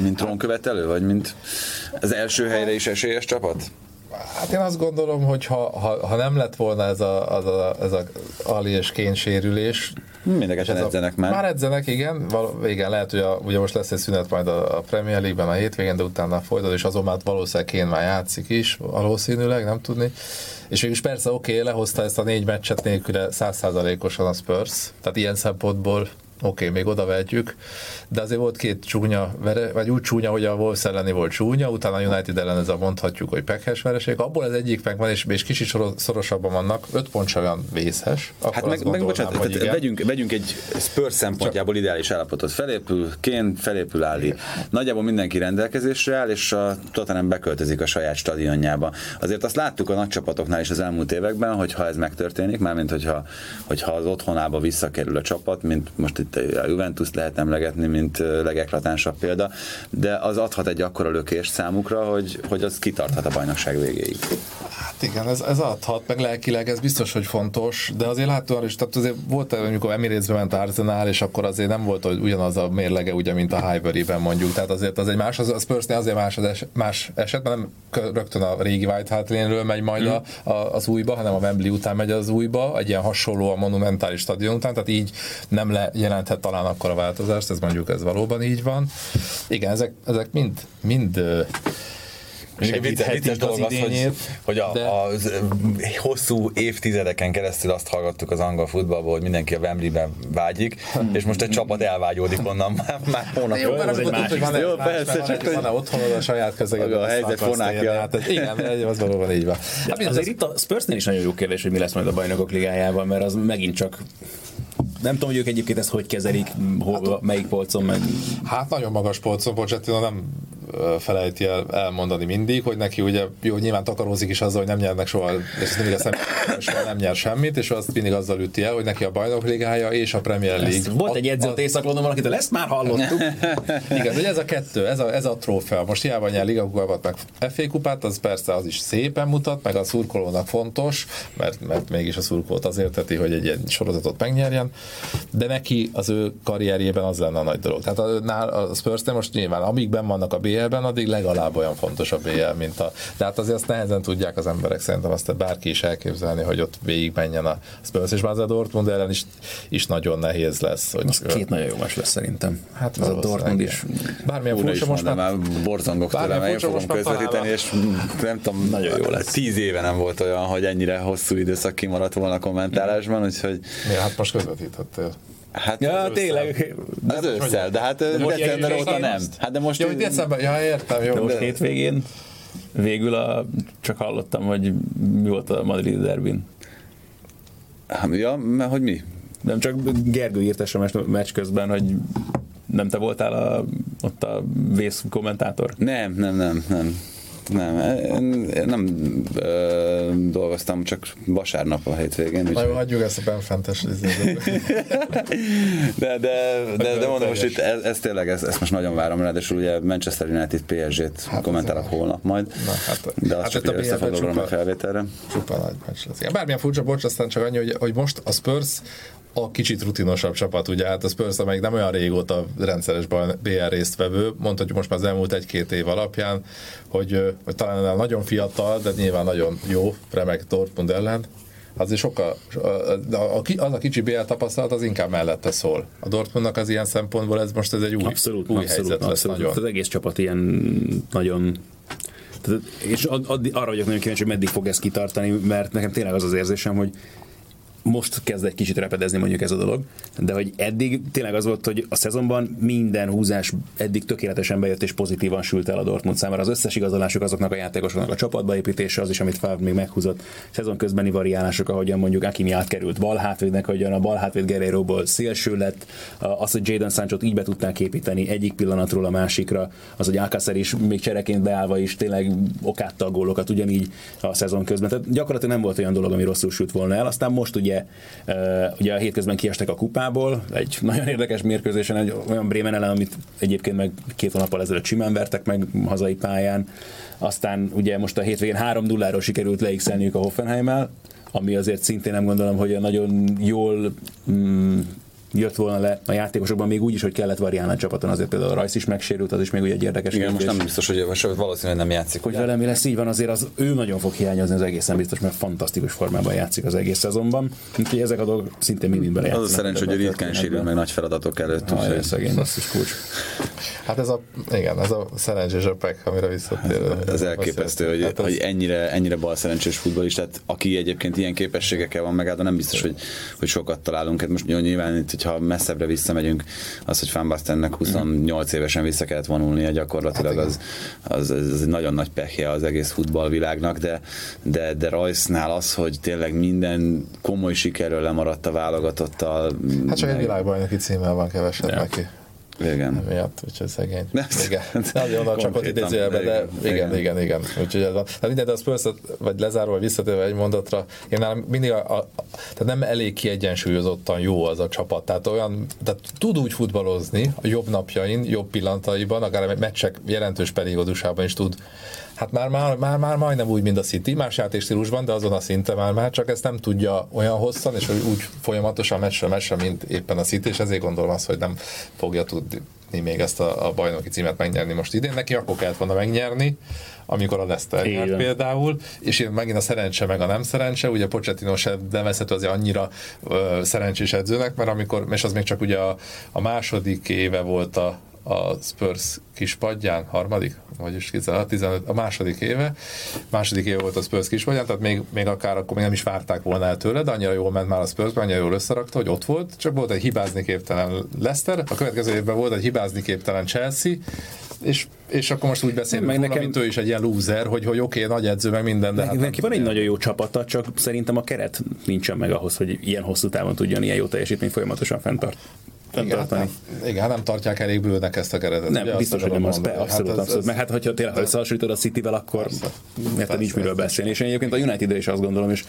mint trónkövetelő, vagy mint az első helyre is esélyes csapat? Hát én azt gondolom, hogy ha, ha, ha nem lett volna ez a, az a, ez a Ali és Kén sérülés, Mindenképpen edzenek már. Már edzenek, igen. Val- igen, lehet, hogy a, ugye most lesz egy szünet majd a, a Premier League-ben a hétvégén, de utána folytat, és azon már valószínűleg Kén már játszik is, valószínűleg, nem tudni. És végülis persze oké, okay, lehozta ezt a négy meccset nélküle százszázalékosan a Spurs, tehát ilyen szempontból oké, még oda vehetjük, de azért volt két csúnya, vere, vagy úgy csúnya, hogy a Wolves elleni volt csúnya, utána a United ellen ez a mondhatjuk, hogy pekhes vereség, abból az egyik meg van, és, és kicsit szorosabban vannak, öt pont sem olyan vészes. Hát meg, meg bocsánat, hogy tehát vegyünk, vegyünk egy Spurs szempontjából Csak... ideális állapotot. Felépül Kén, felépül Áli. Nagyjából mindenki rendelkezésre áll, és a Tottenham beköltözik a saját stadionjába. Azért azt láttuk a nagy csapatoknál is az elmúlt években, hogy ha ez megtörténik, mármint hogyha, hogyha az otthonába visszakerül a csapat, mint most itt a Juventus lehet emlegetni, mint legeklatánsabb példa, de az adhat egy akkora lökést számukra, hogy, hogy az kitarthat a bajnokság végéig. Hát igen, ez, ez adhat, meg lelkileg ez biztos, hogy fontos, de azért láthatóan is, tehát azért volt, amikor Emirates-be ment Arsenal, és akkor azért nem volt hogy ugyanaz a mérlege, ugye, mint a Highbury-ben mondjuk, tehát azért az egy más, az, az Spursnél azért más, az es, más esetben nem rögtön a régi White Hart Lane-ről megy majd mm. a, a, az újba, hanem a Wembley után megy az újba, egy ilyen hasonló a monumentális stadion után, tehát így nem le, jelenthet talán akkor a változást, ez mondjuk ez valóban így van. Igen, ezek, ezek mind, mind vicces dolog az, hogy, hogy a, de... az hosszú évtizedeken keresztül azt hallgattuk az angol futballból, hogy mindenki a Wembley-ben vágyik, és most egy csapat elvágyódik onnan már, már hónap. Jó, mert egy másik van, jó, persze, csak van otthon a saját közegedben. A helyzet fonákja. Hát, igen, az valóban így van. Hát, azért itt a Spursnél is nagyon jó kérdés, hogy mi lesz majd a bajnokok ligájában, mert az megint csak nem tudom, hogy ők egyébként ezt hogy kezelik, hol, hát, melyik polcon meg. Hát nagyon magas polcon, Pochettino nem felejti el elmondani mindig, hogy neki ugye jó, nyilván takarózik is azzal, hogy nem nyernek soha, és mindig a személy, soha nem nyer semmit, és azt mindig azzal üti el, hogy neki a bajnok ligája és a Premier League. Ezt volt egy edző a észak valakitől, ezt már hallottuk. Igen, hogy ez a kettő, ez a, ez a trófea. Most hiába nyer Liga kupát, meg FA kupát, az persze az is szépen mutat, meg a szurkolónak fontos, mert, mert mégis a szurkolót azért teti, hogy egy ilyen sorozatot megnyerjen, de neki az ő karrierjében az lenne a nagy dolog. Tehát a, a spurs most nyilván, amíg ben vannak a BL-ben, addig legalább olyan fontos a BL, mint a... De hát azért azt nehezen tudják az emberek szerintem azt bárki is elképzelni, hogy ott végig menjen a Spurs, és már az a Dortmund ellen is, is nagyon nehéz lesz. Hogy az két nagyon jó más lesz szerintem. Hát az a Dortmund is. Bármilyen furcsa most már... már borzongok tőle, mert én fogom közvetíteni, és nem tudom, nagyon jó lesz. Tíz éve nem volt olyan, hogy ennyire hosszú időszak kimaradt volna a kommentálásban, úgyhogy... Mi, hát most közvetítettél. Hát ja, az tényleg. Az ősszel, de hát de december óta nem. Hát de most... Jó, december, ja, értem, jó. De most hétvégén végül a, csak hallottam, hogy mi volt a madridi derbin. Ja, mert hogy mi? Nem csak Gergő írt SMS meccs közben, hogy nem te voltál a, ott a vész kommentátor? Nem, nem, nem, nem. Nem, én nem ö, dolgoztam, csak vasárnap a hétvégén. Na jó, hagyjuk ezt a benfentes de, de, de, de mondom, most itt ez, ez tényleg, ez, ezt most nagyon várom, ráadásul ugye Manchester United PSG-t hát kommentálok holnap majd, Na, hát, de azt hát csak összefoglalom a felvételre. Csupa nagy meccs lesz. Bármilyen furcsa, bocs, aztán csak annyi, hogy, hogy most a Spurs a kicsit rutinosabb csapat, ugye hát a Spurs, amelyik nem olyan régóta rendszeres BR résztvevő, mondhatjuk most már az elmúlt egy-két év alapján, hogy, hogy talán nagyon fiatal, de nyilván nagyon jó, remek Dortmund ellen, azért sokkal, az a kicsi BL tapasztalat az inkább mellette szól. A Dortmundnak az ilyen szempontból ez most ez egy új, abszolút, új abszolút, helyzet lesz abszolút. nagyon. Az egész csapat ilyen nagyon És addig, arra vagyok nagyon kíváncsi, hogy meddig fog ez kitartani, mert nekem tényleg az az érzésem, hogy most kezd egy kicsit repedezni mondjuk ez a dolog, de hogy eddig tényleg az volt, hogy a szezonban minden húzás eddig tökéletesen bejött és pozitívan sült el a Dortmund számára. Az összes igazolások azoknak a játékosoknak a csapatba építése, az is, amit Favre még meghúzott, szezon közbeni variálások, ahogyan mondjuk Akimi átkerült bal hátvédnek, ahogyan a bal hátvéd Guerrero-ból szélső lett, az, hogy Jadon sancho így be tudták építeni egyik pillanatról a másikra, az, hogy Alcacer is még csereként beállva is tényleg okátta a gólokat ugyanígy a szezon közben. Tehát gyakorlatilag nem volt olyan dolog, ami rosszul sült volna el. Aztán most ugye ugye, a hétközben kiestek a kupából, egy nagyon érdekes mérkőzésen, egy olyan Bremen ellen, amit egyébként meg két hónappal ezelőtt simán vertek meg hazai pályán. Aztán ugye most a hétvégén 3 0 ról sikerült leixelniük a Hoffenheim-el, ami azért szintén nem gondolom, hogy nagyon jól mm, jött volna le a játékosokban, még úgy is, hogy kellett variálni a csapaton, azért például a Rajsz is megsérült, az is még ugye egy érdekes Igen, kérdés. most nem biztos, hogy most valószínűleg nem játszik. Hogy vele mi lesz, így van, azért az ő nagyon fog hiányozni az egészen biztos, mert fantasztikus formában játszik az egész szezonban. Úgyhogy ezek a dolgok szintén mind bele Az a szerencsé, hogy ritkán sérül meg nagy feladatok előtt. Ah, ez szegény, is kulcs. Hát ez a, igen, ez a szerencsés a pek, amire visszatér. Hát, ez elképesztő, hogy, hát az... hogy ennyire, ennyire bal szerencsés futballistát, aki egyébként ilyen képességekkel van meg, de nem biztos, hogy, hogy sokat találunk. Hát most nyilván, hogyha messzebbre visszamegyünk, az, hogy Fanbastennek 28 évesen vissza kellett vonulnia gyakorlatilag, hát az, az, az, egy nagyon nagy pehje az egész futballvilágnak, de, de, de Royce-nál az, hogy tényleg minden komoly sikerről lemaradt a válogatottal. Hát csak egy világbajnoki címmel van kevesebb ja. neki. Igen. Emiatt, úgyhogy szegény. Igen. Nagyon csak ott idézőjelben, de igen, igen, igen, igen. Úgyhogy ez a, hát minden, de a spurs vagy lezárva, visszatérve egy mondatra, én nálam mindig a, a, tehát nem elég kiegyensúlyozottan jó az a csapat. Tehát olyan, tehát tud úgy futballozni a jobb napjain, jobb pillanataiban, akár a meccsek jelentős periódusában is tud Hát már, már, már, már majdnem úgy, mint a City, más játékstílusban, de azon a szinte már, már csak ezt nem tudja olyan hosszan, és úgy folyamatosan meccsre meccsre, mint éppen a City, és ezért gondolom azt, hogy nem fogja tudni még ezt a, a bajnoki címet megnyerni most idén. Neki akkor kellett volna megnyerni, amikor a Leicester nyert például, és én megint a szerencse meg a nem szerencse, ugye Pochettino se nevezhető azért annyira ö, szerencsés edzőnek, mert amikor, és az még csak ugye a, a második éve volt a, a Spurs kispadján, harmadik, vagyis 15, a második éve, második éve volt a Spurs kispadján, tehát még, még akár akkor még nem is várták volna el tőle, de annyira jól ment már a Spurs, annyira jól összerakta, hogy ott volt, csak volt egy hibázni képtelen Leicester, a következő évben volt egy hibázni képtelen Chelsea, és, és akkor most úgy beszélünk meg nekem, mint ő is egy ilyen loser, hogy, hogy oké, okay, nagy edző, meg minden, de neki, hát neki van egy nagyon jó csapata, csak szerintem a keret nincsen meg ahhoz, hogy ilyen hosszú távon tudjon ilyen jó teljesítmény folyamatosan fenntart igen, hát nem, igen, hát nem tartják elég bőnek ezt a keretet. Nem, ugye, biztos, hogy nem az, be, abszolút, hát ez, abszolút. Meg hát, hogyha tényleg összehasonlítod a City-vel, akkor mert nincs miről beszélni. És én egyébként a united is azt gondolom, és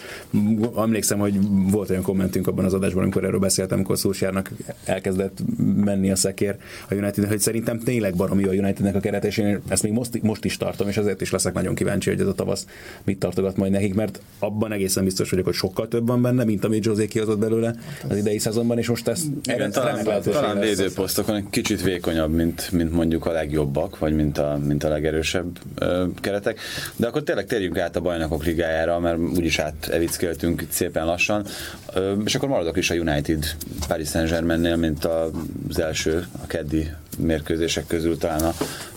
emlékszem, hogy volt olyan kommentünk abban az adásban, amikor erről beszéltem, amikor Szúsjárnak elkezdett menni a szekér a United, hogy szerintem tényleg baromi a Unitednek a keret, és én ezt még most, most is tartom, és azért is leszek nagyon kíváncsi, hogy ez a tavasz mit tartogat majd nekik, mert abban egészen biztos vagyok, hogy sokkal több van benne, mint amit José kihozott belőle az idei szezonban, és most ezt Igen, talán, talán védőposztokon egy kicsit vékonyabb, mint, mint mondjuk a legjobbak, vagy mint a, mint a legerősebb ö, keretek. De akkor tényleg térjünk át a bajnokok ligájára, mert úgyis átevickeltünk szépen lassan. Ö, és akkor maradok is a United Paris Saint-Germainnél, mint az első, a keddi mérkőzések közül talán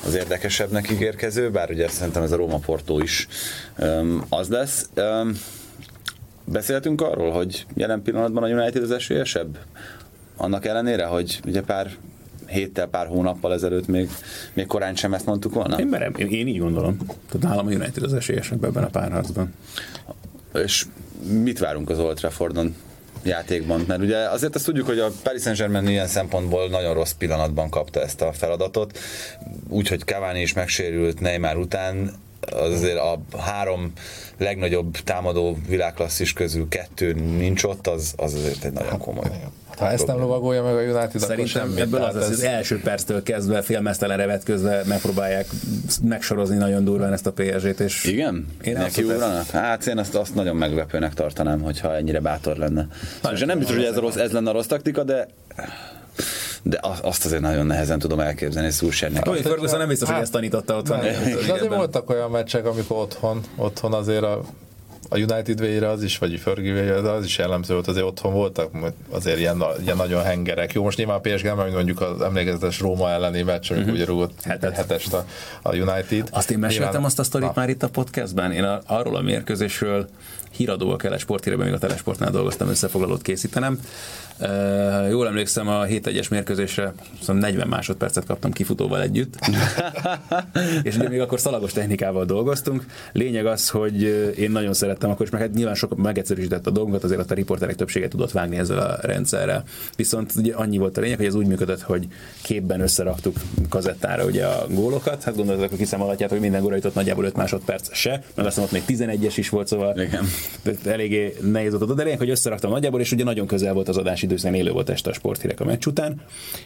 az érdekesebbnek ígérkező, bár ugye szerintem ez a Róma Porto is öm, az lesz. Öm, beszéltünk arról, hogy jelen pillanatban a United az esélyesebb annak ellenére, hogy ugye pár héttel, pár hónappal ezelőtt még, még korán sem ezt mondtuk volna? Én, merem, én, én így gondolom. Tehát nálam a United az esélyesebb ebben a párharcban. És mit várunk az Old Traffordon játékban? Mert ugye azért azt tudjuk, hogy a Paris Saint-Germain ilyen szempontból nagyon rossz pillanatban kapta ezt a feladatot, úgyhogy Cavani is megsérült Neymar után, azért a három legnagyobb támadó világklasszis közül kettő nincs ott, az, az azért egy nagyon komoly. Ha ezt nem lovagolja meg a United, Szerintem akkor ebből az, az, az első perctől kezdve félmeztelenre vetközve megpróbálják megsorozni nagyon durván ezt a PSG-t. És Igen? Én Neki ugranak? Hát én azt, azt nagyon meglepőnek tartanám, hogyha ennyire bátor lenne. Szóval nem biztos, hogy ez, rossz, ez lenne a rossz taktika, de de azt azért nagyon nehezen tudom elképzelni Szulsérnek. Tony Ferguson nem biztos, hogy ezt tanította otthon. De azért voltak olyan meccsek, amikor otthon, otthon azért a a United végére az is, vagy Fergie végére az is jellemző volt, azért otthon voltak azért ilyen, ilyen nagyon hengerek. Jó, most nyilván a PSG nem mondjuk az emlékezetes Róma elleni meccs, amikor uh-huh. ugye rúgott hetet. hetest a, a United. Azt én meséltem nyilván, azt a sztorit na. már itt a podcastben. Én a, arról a mérkőzésről híradó a Keles Sporthíreben, még a Telesportnál dolgoztam, összefoglalót készítenem. Uh, jól emlékszem a 7-1-es mérkőzésre, szóval 40 másodpercet kaptam kifutóval együtt, és ugye még akkor szalagos technikával dolgoztunk. Lényeg az, hogy én nagyon szerettem akkor, és meg hát nyilván sok megegyszerűsített a dolgunkat, azért a riporterek többsége tudott vágni ezzel a rendszerrel. Viszont ugye annyi volt a lényeg, hogy ez úgy működött, hogy képben összeraktuk kazettára ugye a gólokat, hát gondolod, hogy kiszámolhatjátok, hogy minden góra jutott nagyjából 5 másodperc se, meg aztán ott még 11-es is volt, szóval Igen. eléggé nehéz volt, de lényeg, hogy összeraktam nagyjából, és ugye nagyon közel volt az adási időszakban élő volt este a sporthírek a meccs után,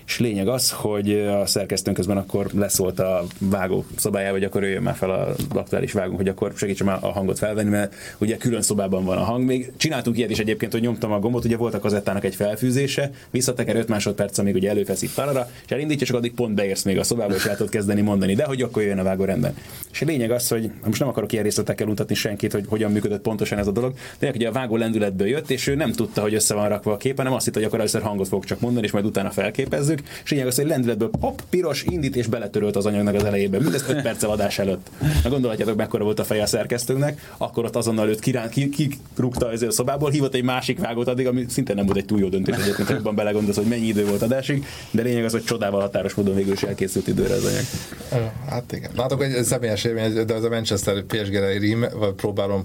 és lényeg az, hogy a szerkesztőnk közben akkor leszólt a vágó szobájába, hogy akkor jöjjön már fel az aktuális vágó, hogy akkor segítsem a hangot felvenni, mert ugye külön szobában van a hang. Még csináltunk ilyet is egyébként, hogy nyomtam a gombot, ugye volt a kazettának egy felfűzése, visszateker 5 másodperc, amíg ugye előfeszít tarara, és elindítja, csak addig pont beérsz még a szobába, és el tudod kezdeni mondani, de hogy akkor jön a vágó rendben. És a lényeg az, hogy most nem akarok ilyen részletekkel mutatni senkit, hogy hogyan működött pontosan ez a dolog, de ugye a vágó lendületből jött, és ő nem tudta, hogy össze van rakva a kép, hanem azt hitt, hogy akkor először hangot fog csak mondani, és majd utána felképezzük. És lényeg az, hogy lendületből pop, piros, indít és beletörölt az anyagnak az elejében. Mindezt 5 perccel adás előtt. Na gondolhatjátok, mekkora volt a feje a szerkesztőnek, akkor ott azonnal őt kirán, ki, ki rúgta az a szobából, hívott egy másik vágót addig, ami szintén nem volt egy túl jó döntés, egyébként jobban belegondolsz, hogy mennyi idő volt adásig, de lényeg az, hogy csodával határos módon végül is elkészült időre az anyag. Hát igen. Látok, egy személyes élmény, de az a Manchester PSG-re rím, vagy próbálom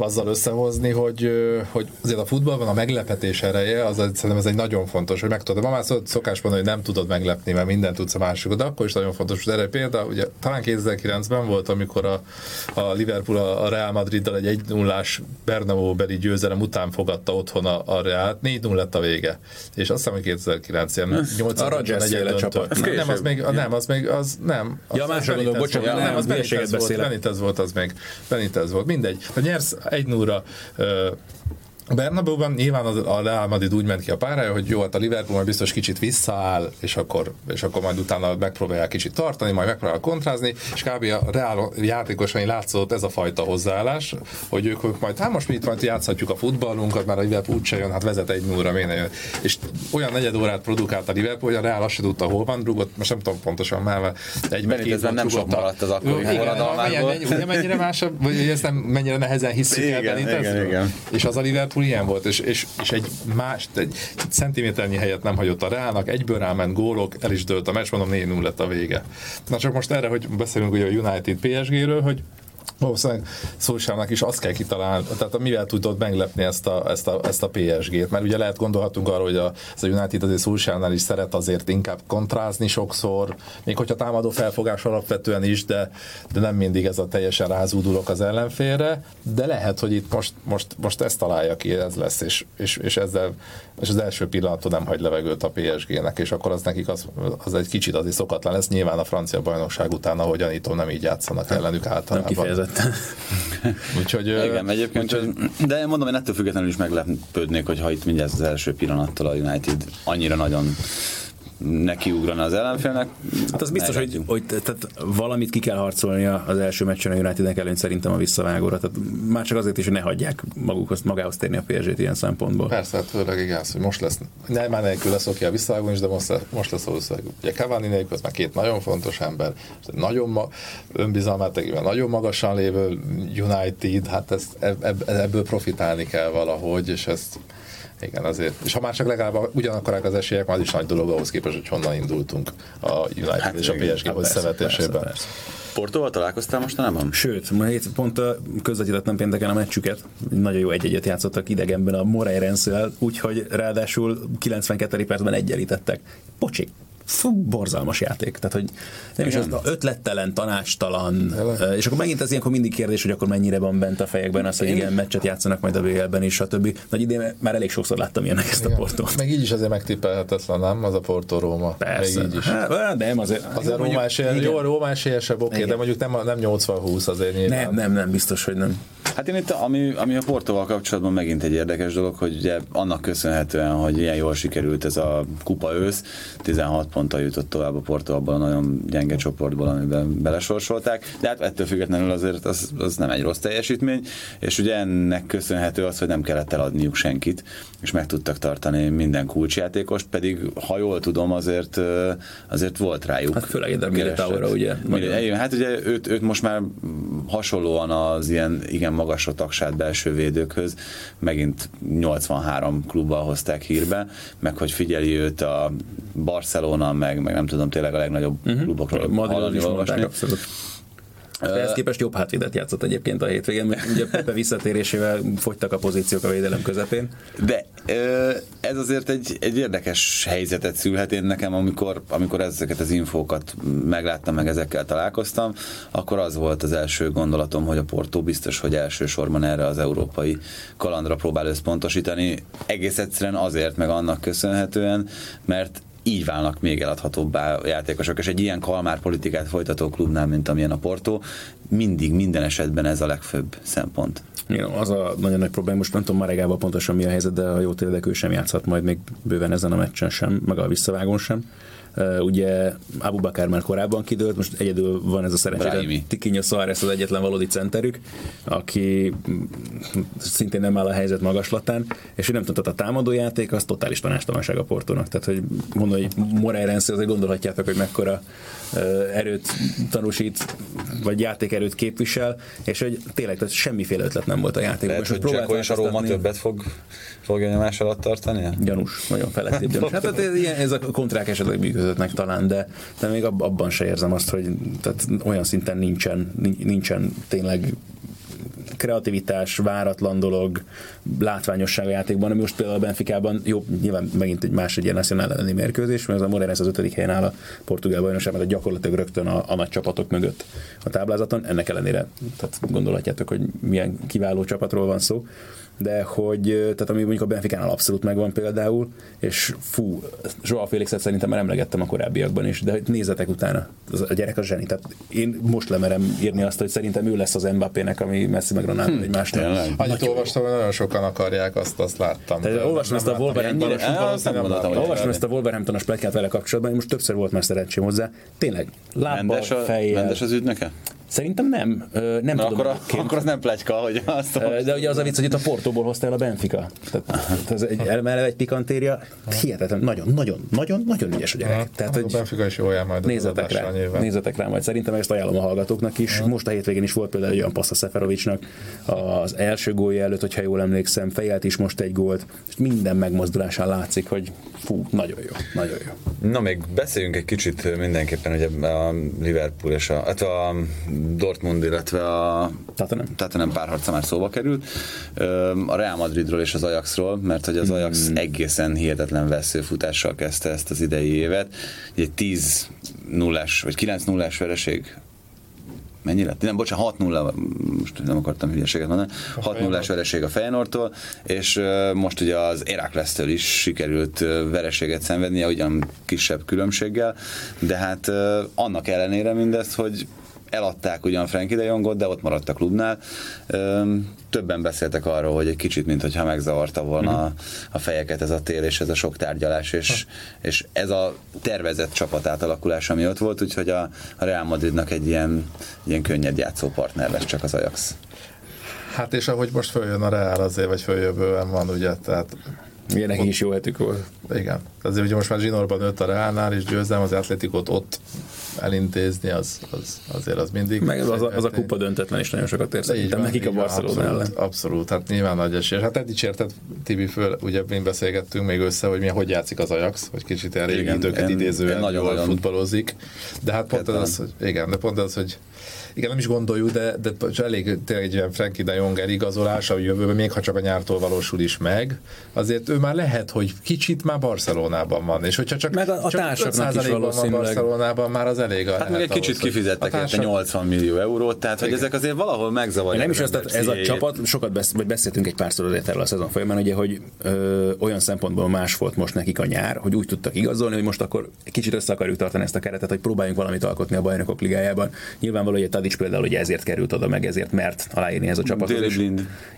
azzal összehozni, hogy, hogy azért a futballban a meglepetés ereje, az szerintem ez egy nagyon fontos, hogy megtudod. Ma már szokás van, hogy nem tudod meglepni, mert mindent tudsz a másikot, de akkor is nagyon fontos. erre példa, ugye talán 2009-ben volt, amikor a, a Liverpool a Real Madriddal egy 1 0 Bernabeu beli győzelem után fogadta otthon a, a Real, 4-0 lett a vége. És azt hiszem, hogy 2009 ilyen 8 a egy csapat. Nem, az még, nem, az még, az nem. Az, ja, másra gondolom, bocsánat, nem, az Benitez volt, Benitez volt, az még, Benitez volt, mindegy. Ha nyersz egy 0 a Bernabeu-ban nyilván az, a Real Madrid úgy ment ki a párája, hogy jó, hát a Liverpool majd biztos kicsit visszaáll, és akkor, és akkor majd utána megpróbálják kicsit tartani, majd megpróbálják kontrázni, és kb. a Real játékosai látszott ez a fajta hozzáállás, hogy ők, ők majd, hát most mi itt majd játszhatjuk a futballunkat, mert a Liverpool úgyse jön, hát vezet egy nullra, miért jön. És olyan negyed órát produkált a Liverpool, hogy a Real azt se tudta, hol van, rúgott, most nem tudom pontosan már, egy meg nem sok maradt az akkori forradalmából. Ugye mennyire másabb, vagy ezt nem mennyire nehezen hiszük el igen, igen, igen. És az a Liverpool Liverpool ilyen volt, és, és, és egy más, egy centiméternyi helyet nem hagyott a Reálnak, egyből ráment gólok, el is dőlt a meccs, mondom 4 lett a vége. Na csak most erre, hogy beszélünk ugye a United PSG-ről, hogy valószínűleg Szolsának is azt kell kitalálni, tehát mivel tudod meglepni ezt a, ezt a, ezt a PSG-t, mert ugye lehet gondolhatunk arra, hogy a, ez a United azért Szolsánál is szeret azért inkább kontrázni sokszor, még hogyha támadó felfogás alapvetően is, de, de nem mindig ez a teljesen rázúdulok az ellenfélre, de lehet, hogy itt most, most, most ezt találja ki, ez lesz, és, és, és ezzel és az első pillanattól nem hagy levegőt a PSG-nek, és akkor az nekik az, az egy kicsit azért szokatlan lesz. Nyilván a francia bajnokság után, ahogy gyanítom, nem így játszanak ellenük általában. Nem kifejezetten. úgyhogy, Igen, egyébként, úgyhogy, de mondom, én ettől függetlenül is meglepődnék, hogyha itt mindjárt az első pillanattól a United annyira nagyon nekiugrana az ellenfélnek. Hát az biztos, hogy, hogy tehát valamit ki kell harcolnia az első meccsen a Unitednek előtt szerintem a visszavágóra. Tehát már csak azért is, hogy ne hagyják magukhoz, magához térni a psg ilyen szempontból. Persze, hát főleg igaz, hogy most lesz, nem már nélkül lesz oké a visszavágón is, de most, most lesz valószínűleg. Ugye Cavani nélkül, az már két nagyon fontos ember, nagyon ma, önbizalmát tekintve nagyon magasan lévő United, hát ez, ebből profitálni kell valahogy, és ezt igen, azért. És ha már csak legalább ugyanakkor az esélyek, az is nagy dolog ahhoz képest, hogy honnan indultunk a United hát, és a PSG-hoz szövetésében. Portóval találkoztál mostanában? Sőt, ma hét pont közvetítettem pénteken a meccsüket. Nagyon jó egy-egyet játszottak idegenben a Moreirenszel, úgyhogy ráadásul 92. percben egyenlítettek. Pocsi, fú, borzalmas játék. Tehát, hogy nem is az ötlettelen, tanácstalan, Jelen. és akkor megint ez ilyenkor mindig kérdés, hogy akkor mennyire van bent a fejekben az, hogy igen, meccset játszanak majd a BL-ben és stb. Nagy idén már elég sokszor láttam ilyenek ezt igen. a portót. Meg így is azért megtippelhetetlen, nem? Az a Porto Róma. Persze. Meg így is. Hát, nem, azért. Azért Róma esélyes, jó, Róma esélyesebb, oké, de mondjuk nem, nem 80-20 azért nyilván. Nem, nem, nem, biztos, hogy nem. Hát én itt, ami, ami a Portóval kapcsolatban megint egy érdekes dolog, hogy ugye annak köszönhetően, hogy ilyen jól sikerült ez a kupa ősz, 16 ponttal jutott tovább a Porto abban a nagyon gyenge csoportból, amiben belesorsolták, de hát ettől függetlenül azért az, az nem egy rossz teljesítmény, és ugye ennek köszönhető az, hogy nem kellett eladniuk senkit, és meg tudtak tartani minden kulcsjátékost, pedig ha jól tudom, azért, azért volt rájuk. Hát főleg ide Militáóra, ugye? Nagyon. Hát ugye őt, őt most már hasonlóan az ilyen igen magasra tagsát belső védőkhöz megint 83 klubbal hozták hírbe, meg hogy figyeli őt a Barcelona, meg, meg nem tudom, tényleg a legnagyobb uh-huh. klubokról Madridon is mondták, abszolút. Ehhez képest jobb hátvédet játszott egyébként a hétvégén, mert ugye Pepe visszatérésével fogytak a pozíciók a védelem közepén. De ez azért egy, egy érdekes helyzetet szülhet én nekem, amikor, amikor ezeket az infókat megláttam, meg ezekkel találkoztam, akkor az volt az első gondolatom, hogy a Porto biztos, hogy elsősorban erre az európai kalandra próbál összpontosítani. Egész egyszerűen azért, meg annak köszönhetően, mert így válnak még eladhatóbbá a játékosok, és egy ilyen kalmár politikát folytató klubnál, mint amilyen a Porto, mindig, minden esetben ez a legfőbb szempont. Igen, az a nagyon nagy probléma, most nem tudom Maregával pontosan mi a helyzet, de a jó tényleg sem játszhat majd még bőven ezen a meccsen sem, meg a visszavágón sem. Ugye Abu Bakar már korábban kidőlt, most egyedül van ez a szerencsére. Tikinyo Suárez az egyetlen valódi centerük, aki szintén nem áll a helyzet magaslatán, és ő nem tudta a támadójáték, az totális tanástalanság a Portónak. Tehát, hogy mondom, hogy Moreirense azért gondolhatjátok, hogy mekkora erőt tanúsít, vagy játékerőt képvisel, és hogy tényleg tehát semmiféle ötlet nem volt a játékban. Lehet, hogy Dzeko és a Róma többet fog, fogja nyomás alatt tartani? Gyanús, nagyon felettébb gyanús. Hát, ez, ez a kontrák esetleg működhetnek talán, de, de még abban se érzem azt, hogy tehát olyan szinten nincsen, nincsen tényleg kreativitás, váratlan dolog, látványosság a játékban, ami most például a Benficában, jó, nyilván megint egy más egy ilyen nacionál elleni mérkőzés, mert az a Morenes az ötödik helyen áll a portugál bajnokságban, mert gyakorlatilag rögtön a, a nagy csapatok mögött a táblázaton. Ennek ellenére tehát gondolhatjátok, hogy milyen kiváló csapatról van szó de hogy, tehát ami mondjuk a Benficánál abszolút megvan például, és fú, Joao Félixet szerintem már emlegettem a korábbiakban is, de nézzetek utána, a gyerek a zseni, tehát én most lemerem írni azt, hogy szerintem ő lesz az Mbappének, ami Messi meg Ronaldo hm, egy másnak. Annyit olvastam, hogy nagyon sokan akarják, azt, azt láttam. Tehát olvastam ezt a Wolverhampton, olvastam ezt a Wolverhampton-os pletykát vele kapcsolatban, most többször volt már szerencsém hozzá. Tényleg, lábbal, fejjel. Mendes az ügynöke? Szerintem nem. Nem Na tudom. Akkor, a, akkor az nem plegyka, hogy azt. De ugye az a vicc, hogy itt a Portóból hozta el a Benfica. Tehát ez egy, elmele egy pikantéria. Hihetetlen, nagyon, nagyon, nagyon, nagyon ügyes a gyerek. Tehát, hogy a Benfica is jól majd nézzetek rá, nyilván. nézzetek rá majd. Szerintem ezt ajánlom a hallgatóknak is. Ha. Most a hétvégén is volt például egy olyan passz a Szeferovicsnak az első gólja előtt, hogyha jól emlékszem, fejelt is most egy gólt, és minden megmozdulásán látszik, hogy fú, nagyon jó, nagyon jó. Na még beszéljünk egy kicsit mindenképpen, hogy a Liverpool és a, hát a Dortmund, illetve a Tottenham, Tottenham párharca már szóba került. A Real Madridról és az Ajaxról, mert hogy az Ajax hmm. egészen hihetetlen veszőfutással kezdte ezt az idei évet. Egy 10 0 vagy 9 0 vereség mennyi lett? Nem, bocsánat, 6-0, most nem akartam hülyeséget mondani, 6 0 vereség a Feyenoordtól, és most ugye az Eraklesztől is sikerült vereséget szenvednie, ugyan kisebb különbséggel, de hát annak ellenére mindezt, hogy eladták ugyan Frankie de Jongot, de ott maradt a klubnál. Többen beszéltek arról, hogy egy kicsit, mintha megzavarta volna uh-huh. a fejeket ez a tél és ez a sok tárgyalás, és, és ez a tervezett csapat átalakulás, ami ott volt, úgyhogy a, a Real Madridnak egy ilyen, ilyen könnyed játszó partner lesz csak az Ajax. Hát és ahogy most följön a Real azért, vagy följövően van, ugye, tehát Milyen nekik is jó hetük volt. Igen. Azért ugye most már Zsinorban nőtt a Reálnál, és győzem az atletikot ott elintézni, az, az, azért az mindig. Meg az, a, az a kupa döntetlen is nagyon sokat ér szerintem nekik a Barcelona ellen. Abszolút, hát nyilván nagy esély. Hát eddig érted, Tibi, föl, ugye mi beszélgettünk még össze, hogy mi hogy játszik az Ajax, hogy kicsit ilyen régi időket idézően nagyon futballozik. De hát pont az, hogy, igen, de pont az, hogy igen, nem is gondoljuk, de, de elég tényleg egy ilyen Frankie de Jong eligazolása a jövőben, még ha csak a nyártól valósul is meg, azért ő már lehet, hogy kicsit már Barcelonában van, és hogyha csak, meg a, a társaknak is valószínűleg. van Barcelonában, már az elég a Hát meg egy kicsit kifizettek társak... 80 millió eurót, tehát Igen. hogy ezek azért valahol megzavarják. Nem is azt, ez a csapat, sokat besz, vagy beszéltünk egy párszor azért erről a szezon folyamán, ugye, hogy ö, olyan szempontból más volt most nekik a nyár, hogy úgy tudtak igazolni, hogy most akkor kicsit össze akarjuk tartani ezt a keretet, hogy próbáljunk valamit alkotni a bajnokok ligájában. Nyilván nyilvánvaló, hogy a Tadics például hogy ezért került oda, meg ezért mert aláírni ez a csapat.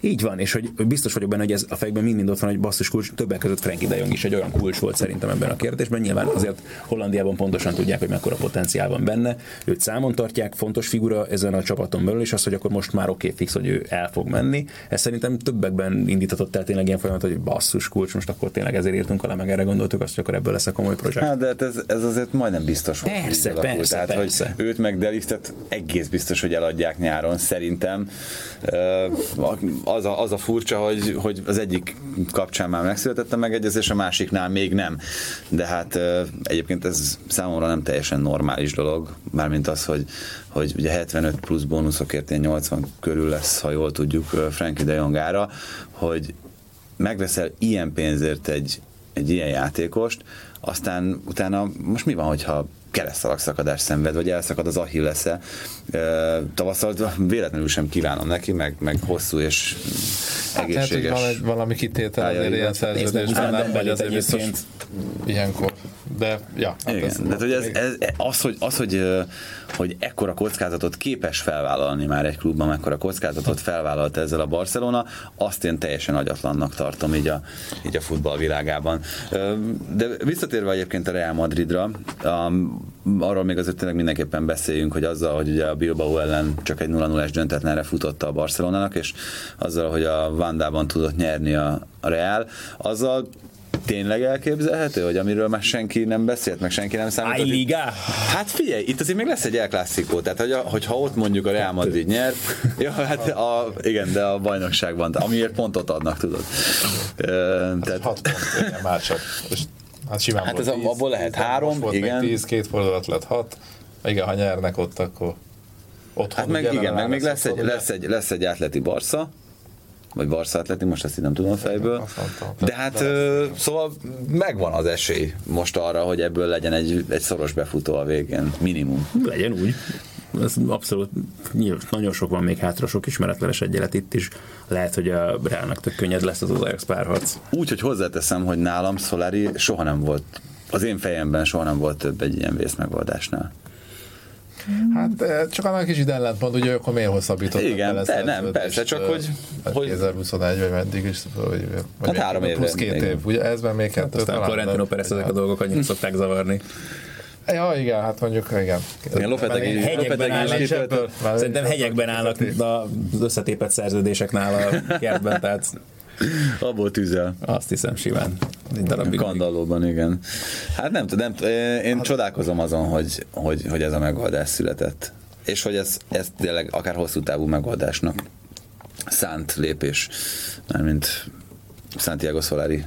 Így van, és hogy biztos vagyok benne, hogy ez a fejben mind-mind ott van, hogy basszus kulcs, többek között Frankie de Jong is egy olyan kulcs volt szerintem ebben a kérdésben. Nyilván azért Hollandiában pontosan tudják, hogy mekkora potenciál van benne. Őt számon tartják, fontos figura ezen a csapaton belül, és az, hogy akkor most már oké okay, fix, hogy ő el fog menni. Ez szerintem többekben indítatott el tényleg ilyen folyamat, hogy basszus kulcs, most akkor tényleg ezért írtunk alá, meg erre gondoltuk, azt, hogy akkor ebből lesz a komoly projekt. Hát, de hát ez, ez azért majdnem biztos. Persze, persze, Tehát, persze. hogy őt meg Deliftet egész biztos, hogy eladják nyáron, szerintem. Az a, az a furcsa, hogy, hogy az egyik kapcsán már megszületett a megegyezés, a másiknál még nem. De hát egyébként ez számomra nem teljesen normális dolog, mármint az, hogy, hogy ugye 75 plusz bónuszokért ilyen 80 körül lesz, ha jól tudjuk, Frankie de Jongára, hogy megveszel ilyen pénzért egy, egy ilyen játékost, aztán utána most mi van, hogyha keresztalak szenved, vagy elszakad az Achillesze. Tavasszal véletlenül sem kívánom neki, meg, meg hosszú és egészséges. Hát, hogy van egy valami kitétel azért ilyen szerződésben, nem vagy azért biztos ilyenkor. De, ja. Hát Igen, ez, de hogy ez, ez, az, hogy, az hogy, hogy ekkora kockázatot képes felvállalni már egy klubban, ekkora kockázatot felvállalt ezzel a Barcelona, azt én teljesen agyatlannak tartom így a, így a futballvilágában. De visszatérve egyébként a Real Madridra, arról még azért tényleg mindenképpen beszéljünk, hogy azzal, hogy ugye a Bilbao ellen csak egy 0-0-es döntetlenre futotta a Barcelonának, és azzal, hogy a Vandában tudott nyerni a Real, azzal tényleg elképzelhető, hogy amiről már senki nem beszélt, meg senki nem számított? Liga? Hát figyelj, itt azért még lesz egy elklasszikó, tehát hogy a, hogyha ott mondjuk a Real Madrid nyert, ja, hát a, igen, de a bajnokságban, amiért pontot adnak, tudod. tehát... Hat pont, igen, már csak. Hát, simán hát ez tíz, abból lehet három, volt igen. Még tíz, két fordulat lett hat. Igen, ha nyernek ott, akkor otthon. Hát meg igen, meg még lesz egy, lesz, egy, lesz egy átleti Barca, vagy Barca atleti, most ezt így nem tudom fejből. De hát szóval megvan az esély most arra, hogy ebből legyen egy, egy szoros befutó a végén, minimum. Legyen úgy. Ez abszolút nagyon sok van még hátra, sok ismeretlenes egyenlet itt is. Lehet, hogy a Reálnak tök könnyed lesz az az Ajax párharc. Úgy, hogy hozzáteszem, hogy nálam Solari soha nem volt, az én fejemben soha nem volt több egy ilyen vészmegoldásnál. Hát eh, csak annak is ide ellentmond, hogy akkor miért hosszabbítottak Igen, de nem, persze, csak hogy... Hát hogy 2021 vagy meddig is, vagy, vagy hát három év. Plusz két év, ugye ez már még kettő. Hát aztán Florentino Perez ezek a dolgok annyit szokták zavarni. Ja, igen, hát mondjuk, igen. igen Lopetegui, hegyekben állnak, szerintem hegyekben állnak az összetépett szerződések nála a kertben, tehát Abból tűzel. Azt hiszem simán. Egy darabig. Kandallóban, igen. Hát nem tudom, én hát, csodálkozom azon, hogy, hogy, hogy ez a megoldás született. És hogy ez, ez tényleg akár hosszú távú megoldásnak szánt lépés, mármint Santiago Solari.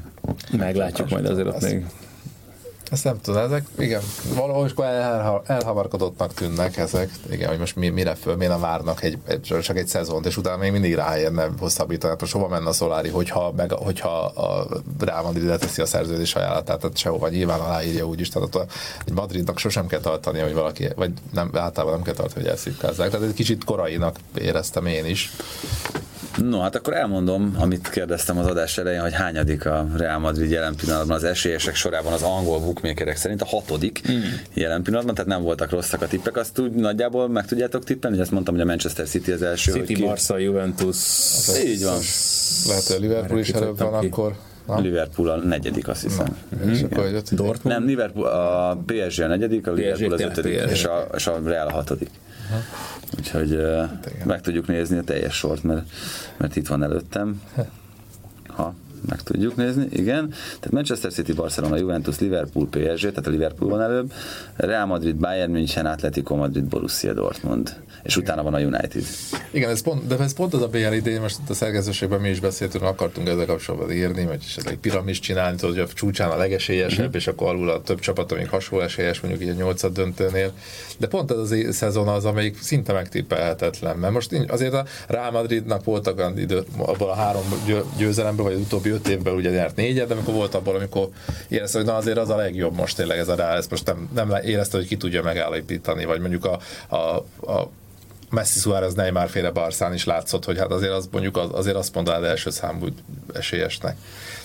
Meglátjuk majd azért ott még ezt nem tudom, ezek, igen, valahogy elha, elhamarkodottnak tűnnek ezek, igen, hogy most mi, mire föl, miért nem várnak egy, egy, csak egy szezont, és utána még mindig ráérne hosszabbítani, most hova menne a Szolári, hogyha, meg, hogyha a Real Madrid leteszi a szerződés ajánlatát, tehát sehova nyilván aláírja úgyis, tehát a, egy Madridnak sosem kell tartani, hogy valaki, vagy nem, általában nem kell tartani, hogy elszívkázzák, tehát egy kicsit korainak éreztem én is. No, hát akkor elmondom, amit kérdeztem az adás elején, hogy hányadik a Real Madrid jelen pillanatban az esélyesek sorában az angol bookmakerek szerint a hatodik mm. jelen pillanatban, tehát nem voltak rosszak a tippek, azt úgy nagyjából meg tudjátok tippelni, hogy azt mondtam, hogy a Manchester City az első. City, hogy Barca, Juventus. Az így van. Lehet, hogy a Liverpool is előbb van ki. akkor. Na? Liverpool a negyedik, azt hiszem. Na, és akkor ja. Dortmund? Nem, Liverpool, a PSG a negyedik, a Liverpool az ötödik, és a, és a Real a hatodik. Aha. Úgyhogy uh, meg tudjuk nézni a teljes sort, mert, mert itt van előttem. Ha meg tudjuk nézni, igen. Tehát Manchester City, Barcelona, Juventus, Liverpool, PSG, tehát a Liverpool van előbb, Real Madrid, Bayern München, Atletico Madrid, Borussia Dortmund, és utána van a United. Igen, ez pont, de ez pont az a BL idén, most a szerkesztőségben mi is beszéltünk, akartunk ezzel kapcsolatban írni, vagy esetleg piramis csinálni, tudod, hogy a csúcsán a legesélyesebb, mm-hmm. és akkor alul a több csapat, amik hasonló esélyes, mondjuk így a nyolcad döntőnél. De pont ez az szezon az, amelyik szinte megtippelhetetlen, mert most azért a Real Madridnak voltak olyan idő, abból a három győzelemből, vagy az utóbbi öt évben ugye nyert négyet, de amikor volt abból, amikor érezte, hogy na azért az a legjobb most tényleg ez a Real, ezt most nem, nem érezte, hogy ki tudja megállapítani, vagy mondjuk a, a, a Messi Suárez Neymar féle Barszán is látszott, hogy hát azért az mondjuk az, azért azt mondanád első számú esélyesnek.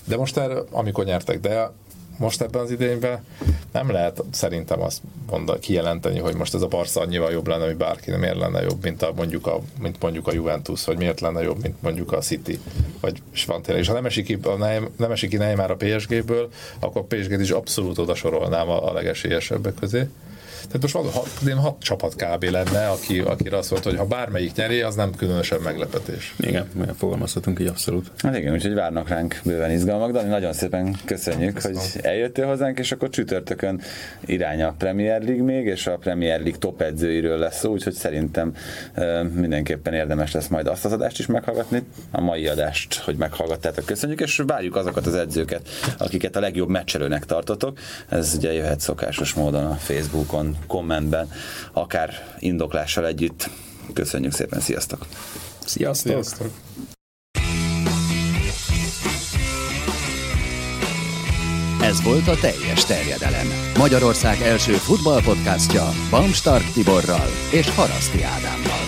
De most erre, amikor nyertek, de most ebben az idényben nem lehet szerintem azt mondani, kijelenteni, hogy most ez a Barca annyival jobb lenne, hogy bárki miért lenne jobb, mint, a, mondjuk, a, mint mondjuk a Juventus, vagy miért lenne jobb, mint mondjuk a City, vagy és van tényleg. És ha nem esik ki, nem esik ki Neymar a PSG-ből, akkor PSG-t is abszolút oda sorolnám a, a legesélyesebbek közé. Tehát most van, hat, hat csapat kb. lenne, aki, akire azt mondta, hogy ha bármelyik nyeri, az nem különösebb meglepetés. Igen, igen fogalmazhatunk így abszolút. Hát igen, úgyhogy várnak ránk bőven izgalmak, Dani, nagyon szépen köszönjük, Köszönöm. hogy eljöttél hozzánk, és akkor csütörtökön irány a Premier League még, és a Premier League top edzőiről lesz szó, úgyhogy szerintem mindenképpen érdemes lesz majd azt az adást is meghallgatni, a mai adást, hogy meghallgattátok. Köszönjük, és várjuk azokat az edzőket, akiket a legjobb meccselőnek tartotok. Ez ugye jöhet szokásos módon a Facebookon, kommentben, akár indoklással együtt. Köszönjük szépen, sziasztok! Sziasztok! sziasztok. Ez volt a teljes terjedelem. Magyarország első futballpodcastja Bamstark Tiborral és Haraszti Ádámmal.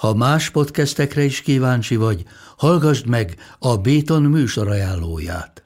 Ha más podcastekre is kíváncsi vagy, hallgassd meg a Béton műsor ajánlóját.